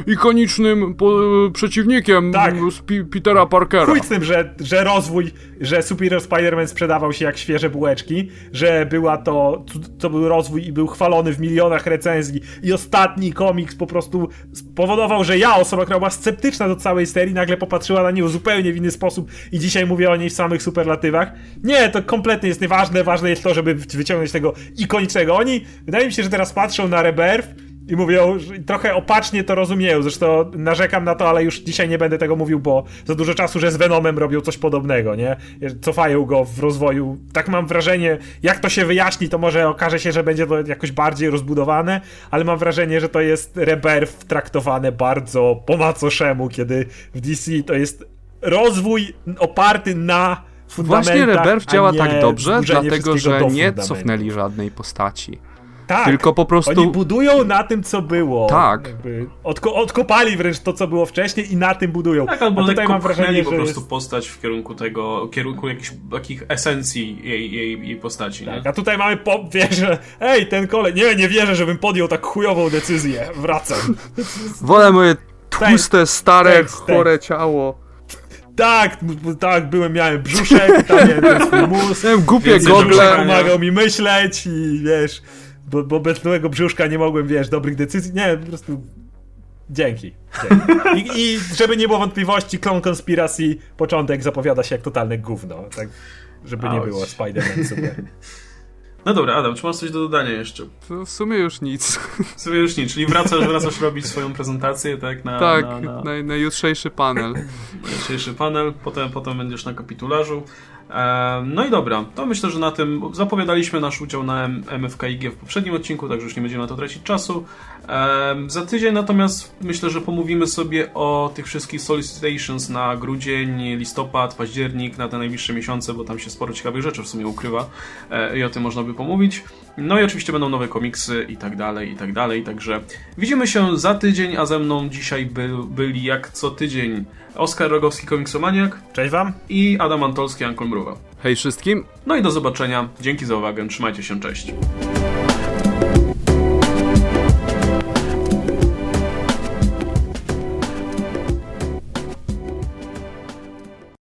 y, ikonicznym po, y, przeciwnikiem tak. z P Petera Parkera. Chuj z tym, że, że rozwój, że Superior Spider-Man sprzedawał się jak świeże bułeczki, że była to, to był rozwój i był chwalony w milionach recenzji i ostatni komiks po prostu spowodował, że ja, osoba, która była sceptyczna do całej serii, nagle popatrzyła na nią zupełnie w inny sposób i dzisiaj mówię o niej w samych superlatywach. Nie, to kompletnie jest nieważne, ważne jest to, żeby wyciągnąć tego ikonicznego. Oni, wydaje mi się, że teraz patrzą na Rebirth i mówią, że trochę opacznie to rozumieją. Zresztą narzekam na to, ale już dzisiaj nie będę tego mówił, bo za dużo czasu, że z Venomem robią coś podobnego, nie? Cofają go w rozwoju. Tak mam wrażenie, jak to się wyjaśni, to może okaże się, że będzie to jakoś bardziej rozbudowane, ale mam wrażenie, że to jest Rebirth traktowane bardzo po macoszemu, kiedy w DC to jest rozwój oparty na Właśnie Rebirth działa tak dobrze, dlatego że nie cofnęli żadnej postaci. Tak. Tylko po prostu. Oni budują na tym, co było. Tak. Odko odkopali wręcz to, co było wcześniej i na tym budują. Tak, albo A tutaj mam wrażenie, po prostu jest... postać w kierunku tego, w kierunku jakichś takich esencji jej, jej, jej postaci. Tak, nie? a tutaj mamy po, wiesz, że ej, ten kolej, nie, nie wierzę, żebym podjął tak chujową decyzję. Wracam. Wolę moje tłuste, stare, tekst, chore tekst. ciało. Tak, tak, byłem, miałem brzuszek, tam miałem ten swój mózg. Miałem głupie gogle. Pomagał mi myśleć i wiesz bo, bo bez byłego brzuszka nie mogłem, wiesz, dobrych decyzji. Nie, po prostu Dzięki. Dzięki. I, I, żeby nie było wątpliwości, Clone Conspiracy początek zapowiada się jak totalne gówno. Tak, żeby nie było Spider-Man super. No dobra, Adam, czy masz coś do dodania jeszcze? To w sumie już nic. W sumie już nic, czyli wracasz, wracasz robić swoją prezentację, tak? Na, tak, na, na... na, na jutrzejszy panel. Na jutrzejszy panel, potem, potem będziesz na kapitularzu. No i dobra, to myślę, że na tym zapowiadaliśmy nasz udział na MFKIG w poprzednim odcinku, także już nie będziemy na to tracić czasu. Za tydzień natomiast myślę, że pomówimy sobie o tych wszystkich solicitations na grudzień, listopad, październik, na te najbliższe miesiące, bo tam się sporo ciekawych rzeczy w sumie ukrywa e, i o tym można by pomówić. No i oczywiście będą nowe komiksy i tak dalej, i tak dalej, także widzimy się za tydzień, a ze mną dzisiaj by, byli jak co tydzień Oskar Rogowski, komiksomaniak. Cześć wam. I Adam Antolski, Ankol Mruwa. Hej wszystkim. No i do zobaczenia. Dzięki za uwagę. Trzymajcie się. Cześć.